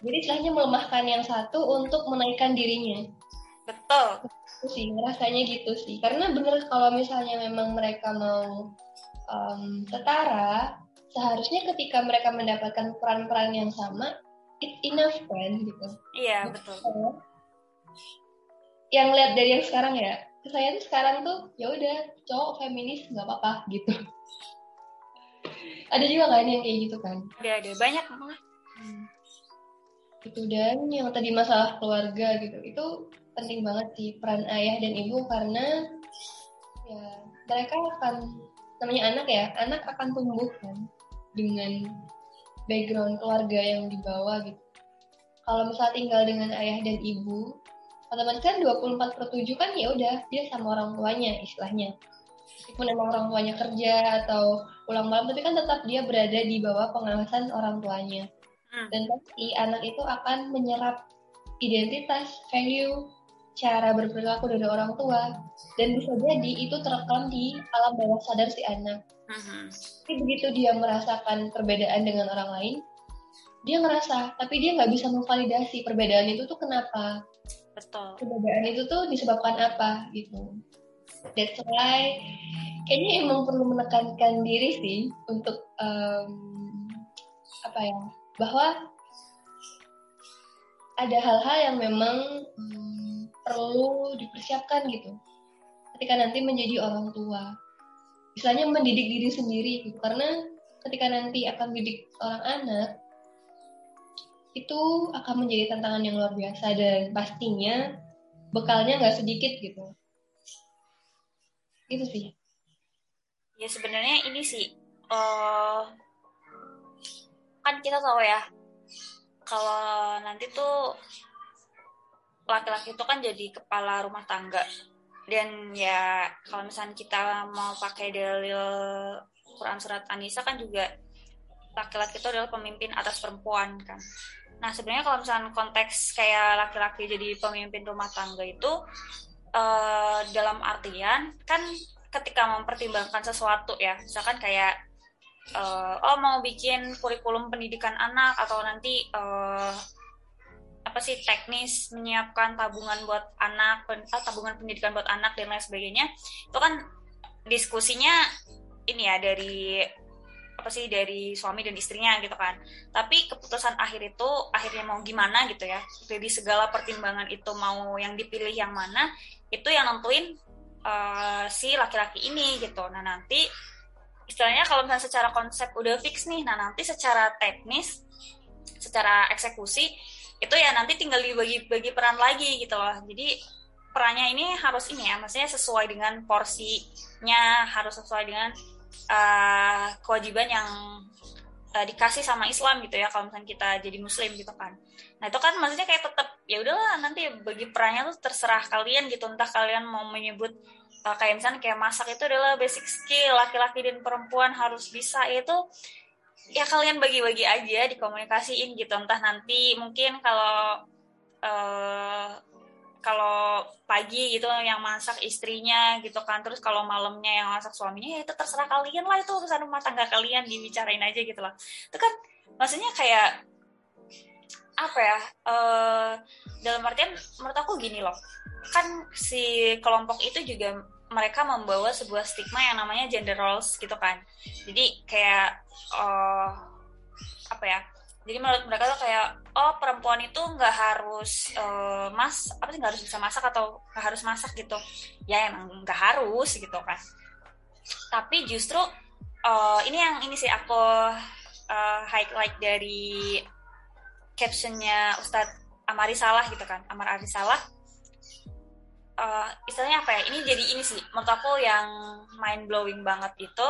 jadi istilahnya melemahkan yang satu untuk menaikkan dirinya. Betul. Itu sih, rasanya gitu sih. Karena bener kalau misalnya memang mereka mau um, setara, seharusnya ketika mereka mendapatkan peran-peran yang sama, it enough kan gitu. Iya, betul. Yang lihat dari yang sekarang ya, saya tuh sekarang tuh ya udah cowok feminis nggak apa-apa gitu. ada juga kan yang kayak gitu kan? Ada, ada banyak malah. Hmm gitu dan yang tadi masalah keluarga gitu itu penting banget sih peran ayah dan ibu karena ya mereka akan namanya anak ya anak akan tumbuh kan dengan background keluarga yang dibawa gitu kalau misal tinggal dengan ayah dan ibu otomatis kan 24 per 7 kan ya udah dia sama orang tuanya istilahnya meskipun emang orang tuanya kerja atau pulang malam tapi kan tetap dia berada di bawah pengawasan orang tuanya Hmm. dan pasti anak itu akan menyerap identitas, value, cara berperilaku dari orang tua dan bisa jadi itu terekam di alam bawah sadar si anak. Uh-huh. Tapi begitu dia merasakan perbedaan dengan orang lain, dia ngerasa, tapi dia nggak bisa memvalidasi perbedaan itu tuh kenapa. Betul. Itu tuh disebabkan apa gitu. That's why kayaknya emang perlu menekankan diri sih untuk um, apa ya bahwa ada hal-hal yang memang hmm, perlu dipersiapkan gitu ketika nanti menjadi orang tua misalnya mendidik diri sendiri gitu karena ketika nanti akan didik seorang anak itu akan menjadi tantangan yang luar biasa. Dan pastinya bekalnya nggak sedikit gitu. Itu sih. Ya sebenarnya ini sih uh, kan kita tahu ya kalau nanti tuh laki-laki itu kan jadi kepala rumah tangga. Dan ya kalau misalnya kita mau pakai dalil Quran surat Anisa kan juga laki-laki itu adalah pemimpin atas perempuan kan nah sebenarnya kalau misalnya konteks kayak laki-laki jadi pemimpin rumah tangga itu uh, dalam artian kan ketika mempertimbangkan sesuatu ya misalkan kayak uh, oh mau bikin kurikulum pendidikan anak atau nanti uh, apa sih teknis menyiapkan tabungan buat anak pen, ah, tabungan pendidikan buat anak dan lain sebagainya itu kan diskusinya ini ya dari apa sih dari suami dan istrinya gitu kan. Tapi keputusan akhir itu akhirnya mau gimana gitu ya jadi segala pertimbangan itu mau yang dipilih yang mana itu yang nentuin uh, si laki-laki ini gitu. Nah nanti istilahnya kalau misalnya secara konsep udah fix nih nah nanti secara teknis secara eksekusi itu ya nanti tinggal dibagi-bagi peran lagi gitu loh. Jadi perannya ini harus ini ya maksudnya sesuai dengan porsinya harus sesuai dengan uh, kewajiban yang uh, dikasih sama Islam gitu ya kalau misalnya kita jadi muslim gitu kan. Nah itu kan maksudnya kayak tetap ya udahlah nanti bagi perannya tuh terserah kalian gitu. Entah kalian mau menyebut uh, kayak misalnya kayak masak itu adalah basic skill laki-laki dan perempuan harus bisa itu ya kalian bagi-bagi aja dikomunikasiin gitu. Entah nanti mungkin kalau uh, kalau pagi gitu yang masak istrinya gitu kan terus kalau malamnya yang masak suaminya ya itu terserah kalian lah itu urusan rumah tangga kalian dibicarain aja gitu lah. Itu kan maksudnya kayak apa ya uh, dalam artian menurut aku gini loh kan si kelompok itu juga mereka membawa sebuah stigma yang namanya gender roles gitu kan. Jadi kayak uh, apa ya jadi menurut mereka tuh kayak oh perempuan itu nggak harus uh, mas apa sih nggak harus bisa masak atau nggak harus masak gitu. Ya emang nggak harus gitu kan. Tapi justru uh, ini yang ini sih aku uh, highlight dari captionnya Ustadz Amari Salah gitu kan Amar Ari Salah uh, istilahnya apa ya? Ini jadi ini sih menurut aku yang mind blowing banget itu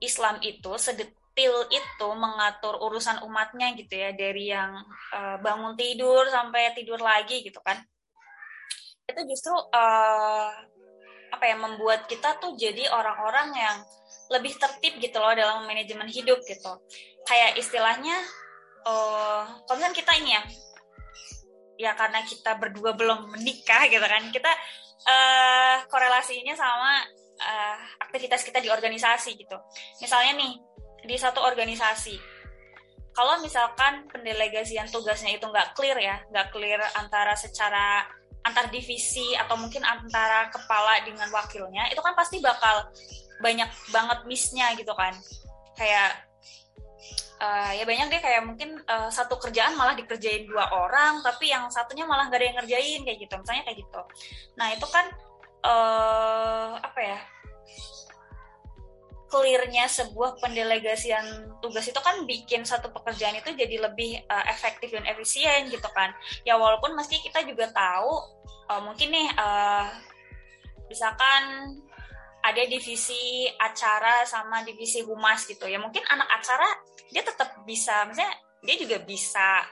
Islam itu sedet detail itu mengatur urusan umatnya gitu ya dari yang uh, bangun tidur sampai tidur lagi gitu kan. Itu justru uh, apa ya membuat kita tuh jadi orang-orang yang lebih tertib gitu loh dalam manajemen hidup gitu. Kayak istilahnya uh, kalau misalnya kita ini ya ya karena kita berdua belum menikah gitu kan kita uh, korelasinya sama uh, aktivitas kita di organisasi gitu. Misalnya nih di satu organisasi. Kalau misalkan pendelegasian tugasnya itu nggak clear ya nggak clear antara secara antar divisi atau mungkin antara kepala dengan wakilnya itu kan pasti bakal banyak banget missnya gitu kan. Kayak uh, ya banyak deh kayak mungkin uh, satu kerjaan malah dikerjain dua orang tapi yang satunya malah nggak ada yang ngerjain kayak gitu misalnya kayak gitu. Nah itu kan uh, apa ya clearnya sebuah pendelegasian tugas itu kan bikin satu pekerjaan itu jadi lebih uh, efektif dan efisien gitu kan. Ya walaupun meski kita juga tahu uh, mungkin nih uh, misalkan ada divisi acara sama divisi humas gitu ya. Mungkin anak acara dia tetap bisa misalnya dia juga bisa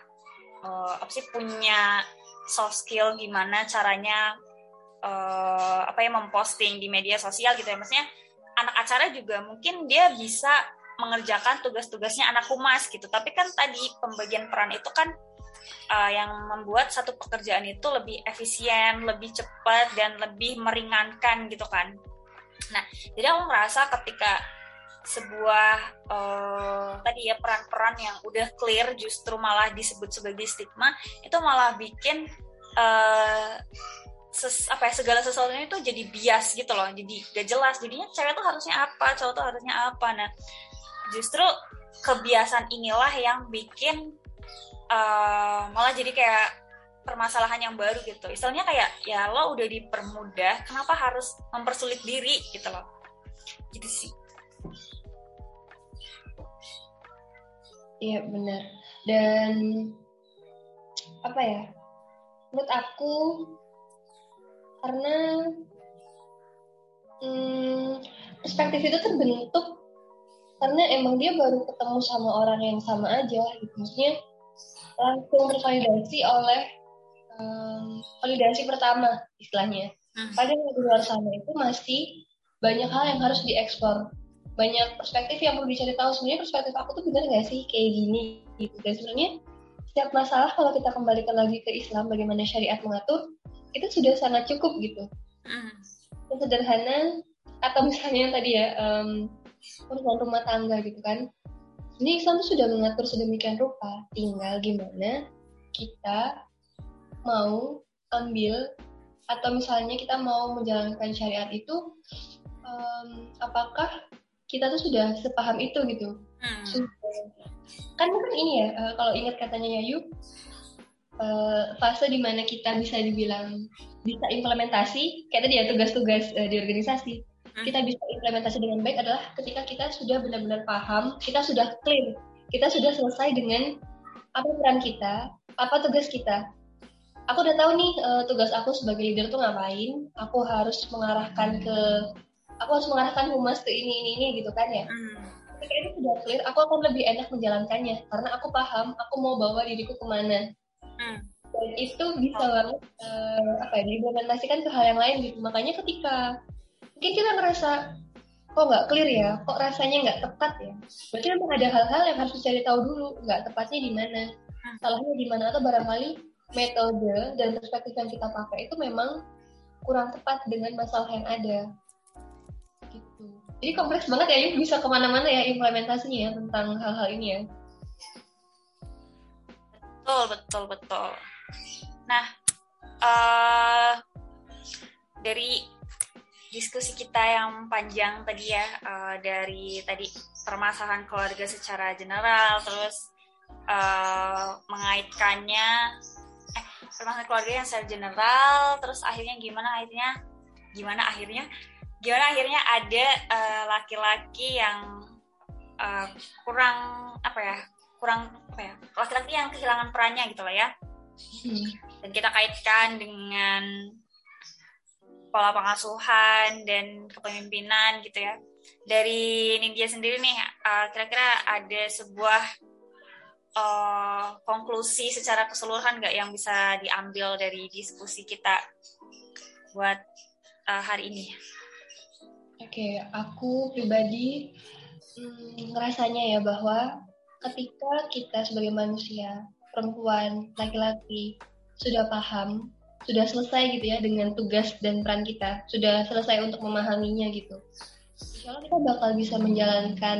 uh, apa sih punya soft skill gimana caranya uh, apa ya memposting di media sosial gitu ya. Maksudnya anak acara juga mungkin dia bisa mengerjakan tugas-tugasnya anak humas gitu. Tapi kan tadi pembagian peran itu kan uh, yang membuat satu pekerjaan itu lebih efisien, lebih cepat dan lebih meringankan gitu kan. Nah, jadi aku merasa ketika sebuah uh, tadi ya peran-peran yang udah clear justru malah disebut sebagai stigma itu malah bikin uh, ses, apa ya segala sesuatunya itu jadi bias gitu loh jadi gak jelas. Jadinya cewek tuh harusnya apa cowok tuh harusnya apa. Nah justru kebiasaan inilah yang bikin uh, malah jadi kayak permasalahan yang baru gitu. Istilahnya kayak ya lo udah dipermudah kenapa harus mempersulit diri gitu loh? Gitu sih. Iya benar. Dan apa ya menurut aku karena hmm, perspektif itu terbentuk karena emang dia baru ketemu sama orang yang sama aja gitu. Maksudnya langsung tervalidasi oleh um, validasi pertama istilahnya. Hmm. padahal di luar sana itu masih banyak hal yang harus diekspor banyak perspektif yang perlu dicari tahu. Sebenarnya perspektif aku tuh benar nggak sih kayak gini gitu. Dan sebenarnya setiap masalah kalau kita kembalikan lagi ke Islam bagaimana syariat mengatur itu sudah sangat cukup gitu. Mm. yang sederhana atau misalnya tadi ya um, urusan rumah tangga gitu kan. Ini Islam sudah mengatur sedemikian rupa. Tinggal gimana kita mau ambil atau misalnya kita mau menjalankan syariat itu um, apakah kita tuh sudah sepaham itu gitu? Hmm. kan kan ini ya uh, kalau ingat katanya Yayu uh, fase di mana kita bisa dibilang bisa implementasi kayak tadi ya tugas-tugas uh, di organisasi hmm. kita bisa implementasi dengan baik adalah ketika kita sudah benar-benar paham kita sudah clear kita sudah selesai dengan apa peran kita apa tugas kita aku udah tahu nih uh, tugas aku sebagai leader tuh ngapain aku harus mengarahkan ke aku harus mengarahkan humas ke ini ini ini gitu kan ya hmm. ketika itu sudah clear aku akan lebih enak menjalankannya karena aku paham aku mau bawa diriku ke mana hmm. dan itu bisa banget uh, apa ya diimplementasikan ke hal yang lain gitu. Makanya ketika mungkin kita ngerasa kok nggak clear ya kok rasanya nggak tepat ya. Berarti memang ada hal-hal yang harus dicari tahu dulu nggak tepatnya di mana. Hmm. salahnya di mana atau barangkali metode dan perspektif yang kita pakai itu memang kurang tepat dengan masalah yang ada. Gitu. Jadi kompleks banget ya Yuk bisa ke mana-mana ya implementasinya ya tentang hal-hal ini ya betul betul betul. Nah uh, dari diskusi kita yang panjang tadi ya uh, dari tadi permasalahan keluarga secara general terus uh, mengaitkannya eh permasalahan keluarga yang secara general terus akhirnya gimana akhirnya gimana akhirnya gimana akhirnya ada laki-laki uh, yang uh, kurang apa ya kurang apa ya laki-laki yang kehilangan perannya gitu lah ya hmm. dan kita kaitkan dengan pola pengasuhan dan kepemimpinan gitu ya. Dari Nindya sendiri nih, uh, kira-kira ada sebuah uh, konklusi secara keseluruhan nggak yang bisa diambil dari diskusi kita buat uh, hari ini? Oke, okay, aku pribadi hmm, ngerasanya ya bahwa ketika kita sebagai manusia, perempuan, laki-laki sudah paham sudah selesai gitu ya dengan tugas dan peran kita sudah selesai untuk memahaminya gitu insya Allah kita bakal bisa menjalankan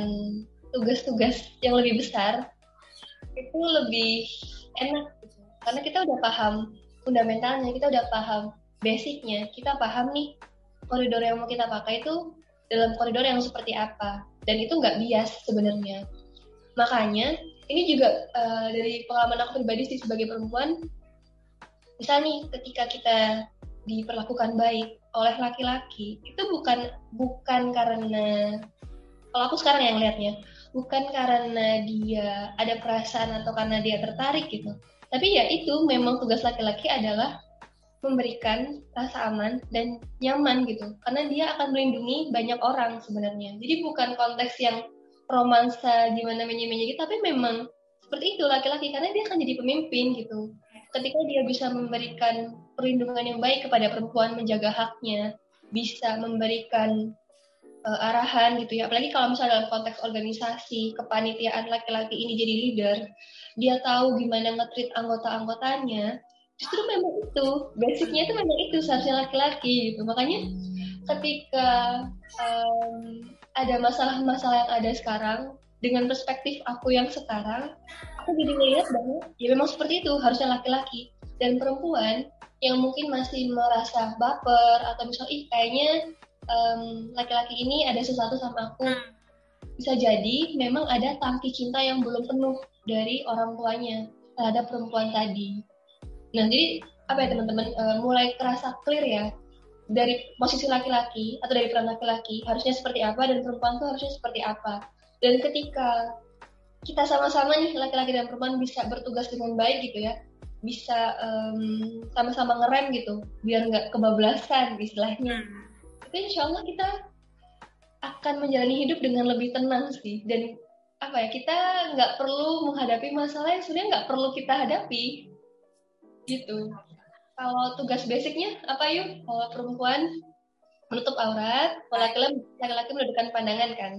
tugas-tugas yang lebih besar itu lebih enak gitu. karena kita udah paham fundamentalnya kita udah paham basicnya kita paham nih koridor yang mau kita pakai itu dalam koridor yang seperti apa dan itu nggak bias sebenarnya makanya ini juga uh, dari pengalaman aku pribadi sih sebagai perempuan misal nih ketika kita diperlakukan baik oleh laki-laki itu bukan bukan karena kalau aku sekarang yang lihatnya bukan karena dia ada perasaan atau karena dia tertarik gitu. Tapi ya itu memang tugas laki-laki adalah memberikan rasa aman dan nyaman gitu. Karena dia akan melindungi banyak orang sebenarnya. Jadi bukan konteks yang romansa gimana menye-menye gitu tapi memang seperti itu laki-laki karena dia akan jadi pemimpin gitu ketika dia bisa memberikan perlindungan yang baik kepada perempuan, menjaga haknya, bisa memberikan uh, arahan gitu ya. Apalagi kalau misalnya dalam konteks organisasi, kepanitiaan laki-laki ini jadi leader, dia tahu gimana ngetrit anggota-anggotanya. Justru memang itu, basicnya itu memang itu seharusnya laki-laki gitu. Makanya ketika um, ada masalah-masalah yang ada sekarang, dengan perspektif aku yang sekarang, aku jadi melihat bahwa ya memang seperti itu harusnya laki-laki dan perempuan yang mungkin masih merasa baper atau misalnya ih kayaknya um, laki-laki ini ada sesuatu sama aku hmm. bisa jadi memang ada tangki cinta yang belum penuh dari orang tuanya terhadap perempuan tadi. Nah jadi apa ya teman-teman uh, mulai terasa clear ya dari posisi laki-laki atau dari peran laki-laki harusnya seperti apa dan perempuan tuh harusnya seperti apa. Dan ketika kita sama-sama nih laki-laki dan perempuan bisa bertugas dengan baik gitu ya bisa um, sama-sama ngerem gitu biar nggak kebablasan istilahnya hmm. itu insya Allah kita akan menjalani hidup dengan lebih tenang sih dan apa ya kita nggak perlu menghadapi masalah yang sebenarnya nggak perlu kita hadapi gitu kalau tugas basicnya apa yuk kalau perempuan menutup aurat kalau laki-laki laki-laki menundukkan pandangan kan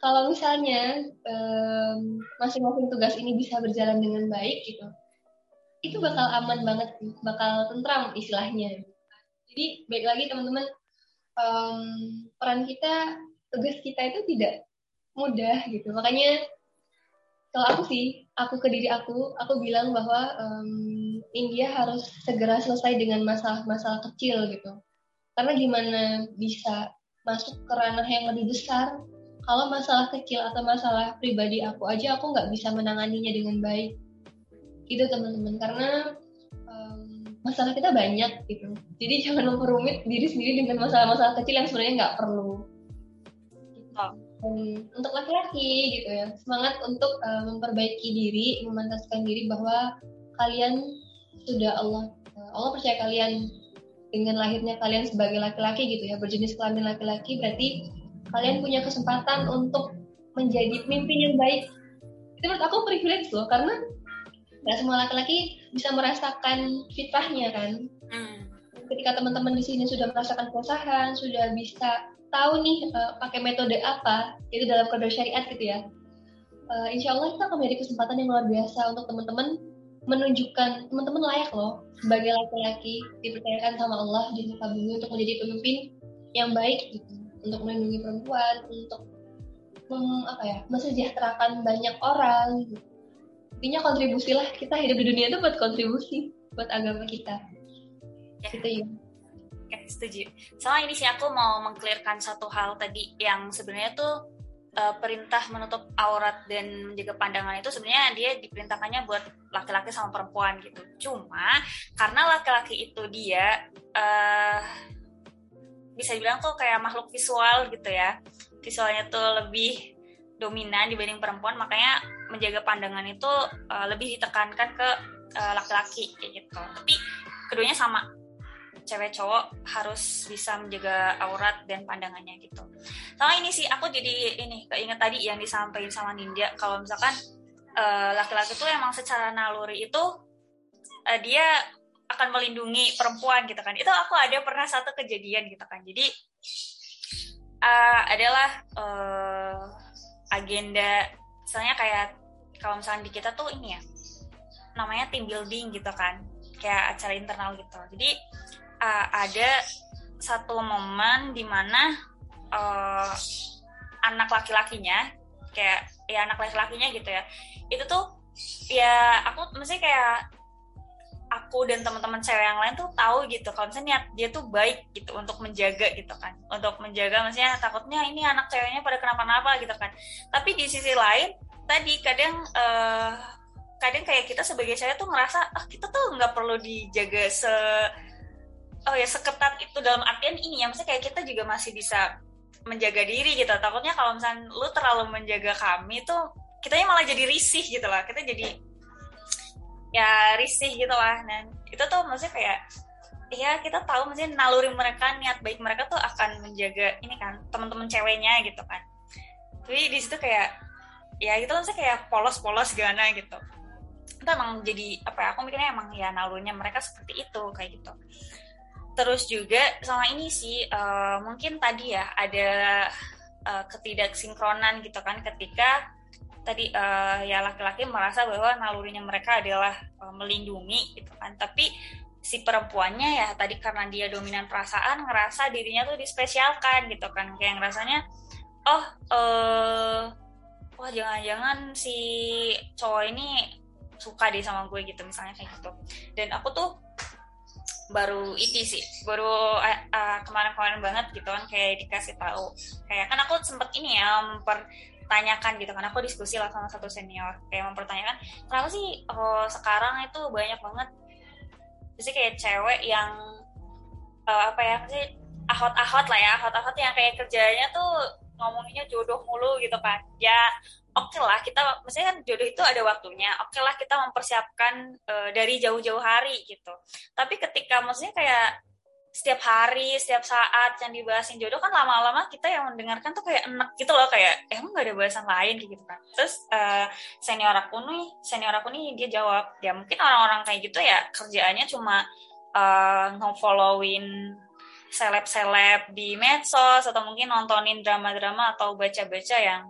kalau misalnya masing-masing um, tugas ini bisa berjalan dengan baik gitu, itu bakal aman banget, bakal tentram istilahnya. Jadi baik lagi teman-teman, um, peran kita, tugas kita itu tidak mudah gitu. Makanya kalau aku sih, aku ke diri aku, aku bilang bahwa um, India harus segera selesai dengan masalah-masalah kecil gitu. Karena gimana bisa masuk ke ranah yang lebih besar? Kalau masalah kecil atau masalah pribadi aku aja aku nggak bisa menanganinya dengan baik. Itu teman-teman. Karena um, masalah kita banyak gitu. Jadi jangan memperumit diri sendiri dengan masalah-masalah kecil yang sebenarnya nggak perlu. Gitu. Um, untuk laki-laki gitu ya semangat untuk uh, memperbaiki diri memantaskan diri bahwa kalian sudah Allah uh, Allah percaya kalian dengan lahirnya kalian sebagai laki-laki gitu ya berjenis kelamin laki-laki berarti kalian punya kesempatan untuk menjadi pemimpin yang baik. Itu menurut aku privilege loh karena nggak semua laki-laki bisa merasakan fitrahnya kan. Hmm. ketika teman-teman di sini sudah merasakan keresahan sudah bisa tahu nih uh, pakai metode apa itu dalam kode syariat gitu ya. Uh, insya Allah kita akan menjadi kesempatan yang luar biasa untuk teman-teman menunjukkan teman-teman layak loh sebagai laki-laki dipercayakan sama Allah di muka bumi untuk menjadi pemimpin yang baik gitu untuk melindungi perempuan untuk mem, apa ya mensejahterakan banyak orang gitu. intinya kontribusilah kita hidup di dunia itu buat kontribusi buat agama kita ya. gitu ya Oke, setuju. Soalnya ini sih aku mau mengklirkan satu hal tadi yang sebenarnya tuh uh, perintah menutup aurat dan menjaga pandangan itu sebenarnya dia diperintahkannya buat laki-laki sama perempuan gitu. Cuma karena laki-laki itu dia uh, bisa dibilang tuh kayak makhluk visual gitu ya. Visualnya tuh lebih dominan dibanding perempuan, makanya menjaga pandangan itu uh, lebih ditekankan ke laki-laki uh, kayak gitu. Tapi keduanya sama cewek cowok harus bisa menjaga aurat dan pandangannya gitu. Sama ini sih aku jadi ini keinget tadi yang disampaikan sama Ninja kalau misalkan laki laki-laki tuh emang secara naluri itu uh, dia akan melindungi perempuan gitu kan. Itu aku ada pernah satu kejadian gitu kan. Jadi uh, adalah uh, agenda misalnya kayak kalau misalnya di kita tuh ini ya namanya team building gitu kan kayak acara internal gitu jadi uh, ada satu momen di mana uh, anak laki-lakinya kayak ya anak laki-lakinya gitu ya. Itu tuh ya aku mesti kayak aku dan teman-teman cewek yang lain tuh tahu gitu kalau misalnya niat dia tuh baik gitu untuk menjaga gitu kan. Untuk menjaga maksudnya takutnya ini anak ceweknya pada kenapa-napa gitu kan. Tapi di sisi lain tadi kadang uh, kadang kayak kita sebagai cewek tuh ngerasa ah kita tuh nggak perlu dijaga se oh ya seketat itu dalam artian ini ya maksudnya kayak kita juga masih bisa menjaga diri gitu. Takutnya kalau misalnya lu terlalu menjaga kami tuh kitanya malah jadi risih gitu lah. Kita jadi ya risih gitu lah. Dan itu tuh maksudnya kayak ya kita tahu maksudnya naluri mereka niat baik mereka tuh akan menjaga ini kan teman-teman ceweknya gitu kan. Tapi di situ kayak ya gitu maksudnya kayak polos-polos gana gitu. Itu emang jadi apa ya aku mikirnya emang ya nalurinya mereka seperti itu kayak gitu terus juga sama ini sih uh, mungkin tadi ya ada uh, ketidaksinkronan gitu kan ketika tadi uh, ya laki-laki merasa bahwa nalurinya mereka adalah uh, melindungi gitu kan. Tapi si perempuannya ya tadi karena dia dominan perasaan ngerasa dirinya tuh dispesialkan gitu kan. Kayak ngerasanya oh uh, wah jangan-jangan si cowok ini suka deh sama gue gitu misalnya kayak gitu. Dan aku tuh baru itu sih baru uh, uh, kemarin-kemarin banget gitu kan kayak dikasih tahu. Kayak kan aku sempet ini ya mempertanyakan gitu kan aku diskusi lah sama satu senior. Kayak mempertanyakan kenapa sih oh, sekarang itu banyak banget jadi kayak cewek yang uh, apa ya sih ahot-ahot lah ya ahot-ahot yang kayak kerjanya tuh ngomonginnya jodoh mulu gitu kan. Ya oke okay lah kita maksudnya kan jodoh itu ada waktunya oke okay lah kita mempersiapkan uh, dari jauh-jauh hari gitu tapi ketika maksudnya kayak setiap hari, setiap saat yang dibahasin jodoh kan lama-lama kita yang mendengarkan tuh kayak enak gitu loh kayak eh, emang gak ada bahasan lain gitu kan. Terus uh, senior aku nih, senior aku nih dia jawab ya mungkin orang-orang kayak gitu ya kerjaannya cuma uh, nge-followin seleb-seleb di medsos atau mungkin nontonin drama-drama atau baca-baca yang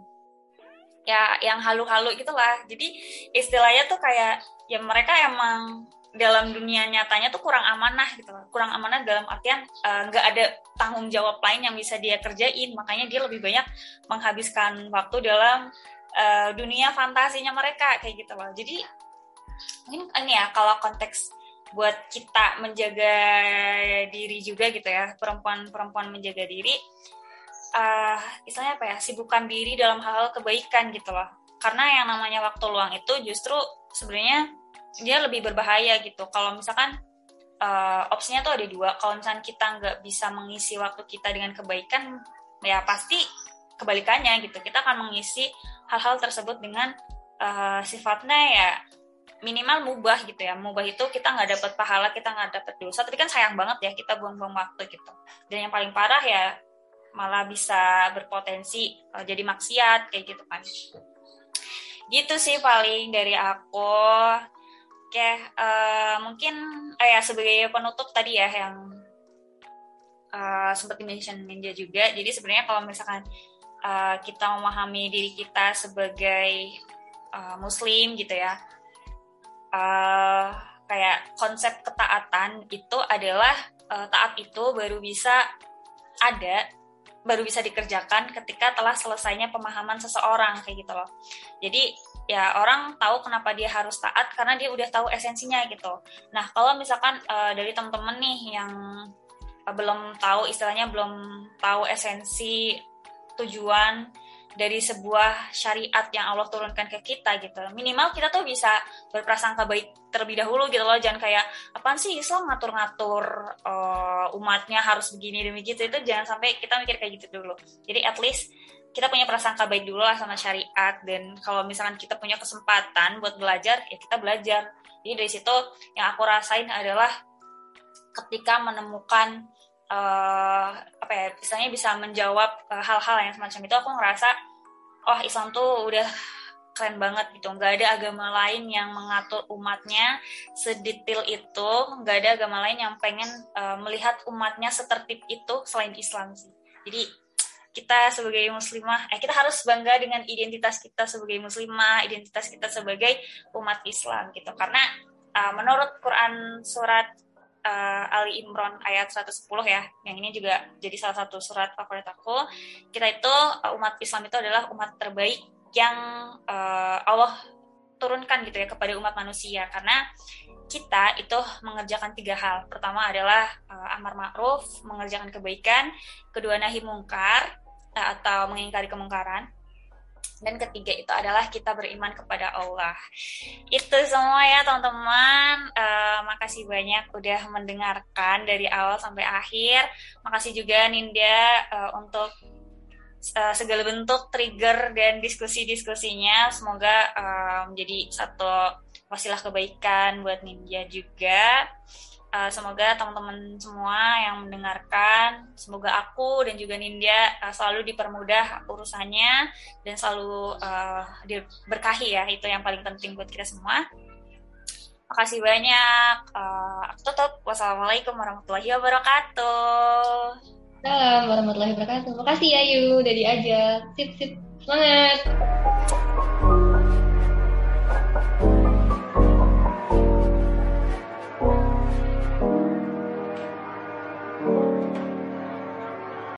ya yang halu-halu gitulah. Jadi istilahnya tuh kayak ya mereka emang dalam dunia nyatanya tuh kurang amanah gitu loh. kurang amanah dalam artian eh, nggak uh, ada tanggung jawab lain yang bisa dia kerjain. Makanya dia lebih banyak menghabiskan waktu dalam uh, dunia fantasinya mereka kayak gitu loh. Jadi mungkin ini ya kalau konteks buat kita menjaga diri juga gitu ya perempuan-perempuan menjaga diri uh, istilahnya apa ya sibukkan diri dalam hal-hal kebaikan gitu loh. Karena yang namanya waktu luang itu justru sebenarnya dia lebih berbahaya gitu. Kalau misalkan uh, opsinya tuh ada dua. Kalau misalkan kita nggak bisa mengisi waktu kita dengan kebaikan ya pasti kebalikannya gitu. Kita akan mengisi hal-hal tersebut dengan uh, sifatnya ya minimal mubah gitu ya. Mubah itu kita nggak dapat pahala kita nggak dapat dosa. Tapi kan sayang banget ya kita buang-buang waktu gitu. Dan yang paling parah ya malah bisa berpotensi uh, jadi maksiat kayak gitu kan gitu sih paling dari aku oke uh, mungkin uh, ya sebagai penutup tadi ya yang uh, sempat mention Ninja juga. Jadi sebenarnya kalau misalkan uh, kita memahami diri kita sebagai uh, Muslim gitu ya, uh, kayak konsep ketaatan itu adalah uh, taat itu baru bisa ada baru bisa dikerjakan ketika telah selesainya pemahaman seseorang kayak gitu loh. Jadi ya orang tahu kenapa dia harus taat karena dia udah tahu esensinya gitu. Nah kalau misalkan uh, dari temen-temen nih yang uh, belum tahu istilahnya belum tahu esensi tujuan dari sebuah syariat yang Allah turunkan ke kita gitu. Minimal kita tuh bisa berprasangka baik terlebih dahulu gitu loh. Jangan kayak apaan sih Islam ngatur-ngatur uh, umatnya harus begini demi gitu. Itu jangan sampai kita mikir kayak gitu dulu. Jadi at least kita punya prasangka baik dulu lah sama syariat dan kalau misalkan kita punya kesempatan buat belajar ya kita belajar. Jadi dari situ yang aku rasain adalah ketika menemukan uh, apa ya misalnya bisa menjawab eh, hal-hal uh, yang semacam itu aku ngerasa oh Islam tuh udah keren banget gitu. Nggak ada agama lain yang mengatur umatnya sedetil itu nggak ada agama lain yang pengen uh, melihat umatnya setertib itu selain Islam sih. Jadi kita sebagai muslimah eh kita harus bangga dengan identitas kita sebagai muslimah identitas kita sebagai umat Islam gitu. Karena uh, menurut Quran surat uh, Ali Imran ayat 110 ya. Yang ini juga jadi salah satu surat favorit aku. Kita itu uh, umat Islam itu adalah umat terbaik yang uh, Allah turunkan gitu ya kepada umat manusia karena kita itu mengerjakan tiga hal. Pertama adalah uh, amar ma'ruf, mengerjakan kebaikan, kedua nahi mungkar atau mengingkari kemungkaran, dan ketiga itu adalah kita beriman kepada Allah. Itu semua ya teman-teman. Uh, makasih banyak udah mendengarkan dari awal sampai akhir. Makasih juga Ninda uh, untuk uh, segala bentuk trigger dan diskusi-diskusinya. Semoga uh, menjadi satu wasilah kebaikan buat Ninja juga. Uh, semoga teman-teman semua yang mendengarkan, semoga aku dan juga Nindya uh, selalu dipermudah urusannya dan selalu uh, diberkahi ya, itu yang paling penting buat kita semua. Makasih banyak. Uh, aku tutup. Wassalamualaikum warahmatullahi wabarakatuh. Salam warahmatullahi wabarakatuh. Makasih ya Yu udah diajak. Sip sip. Semangat.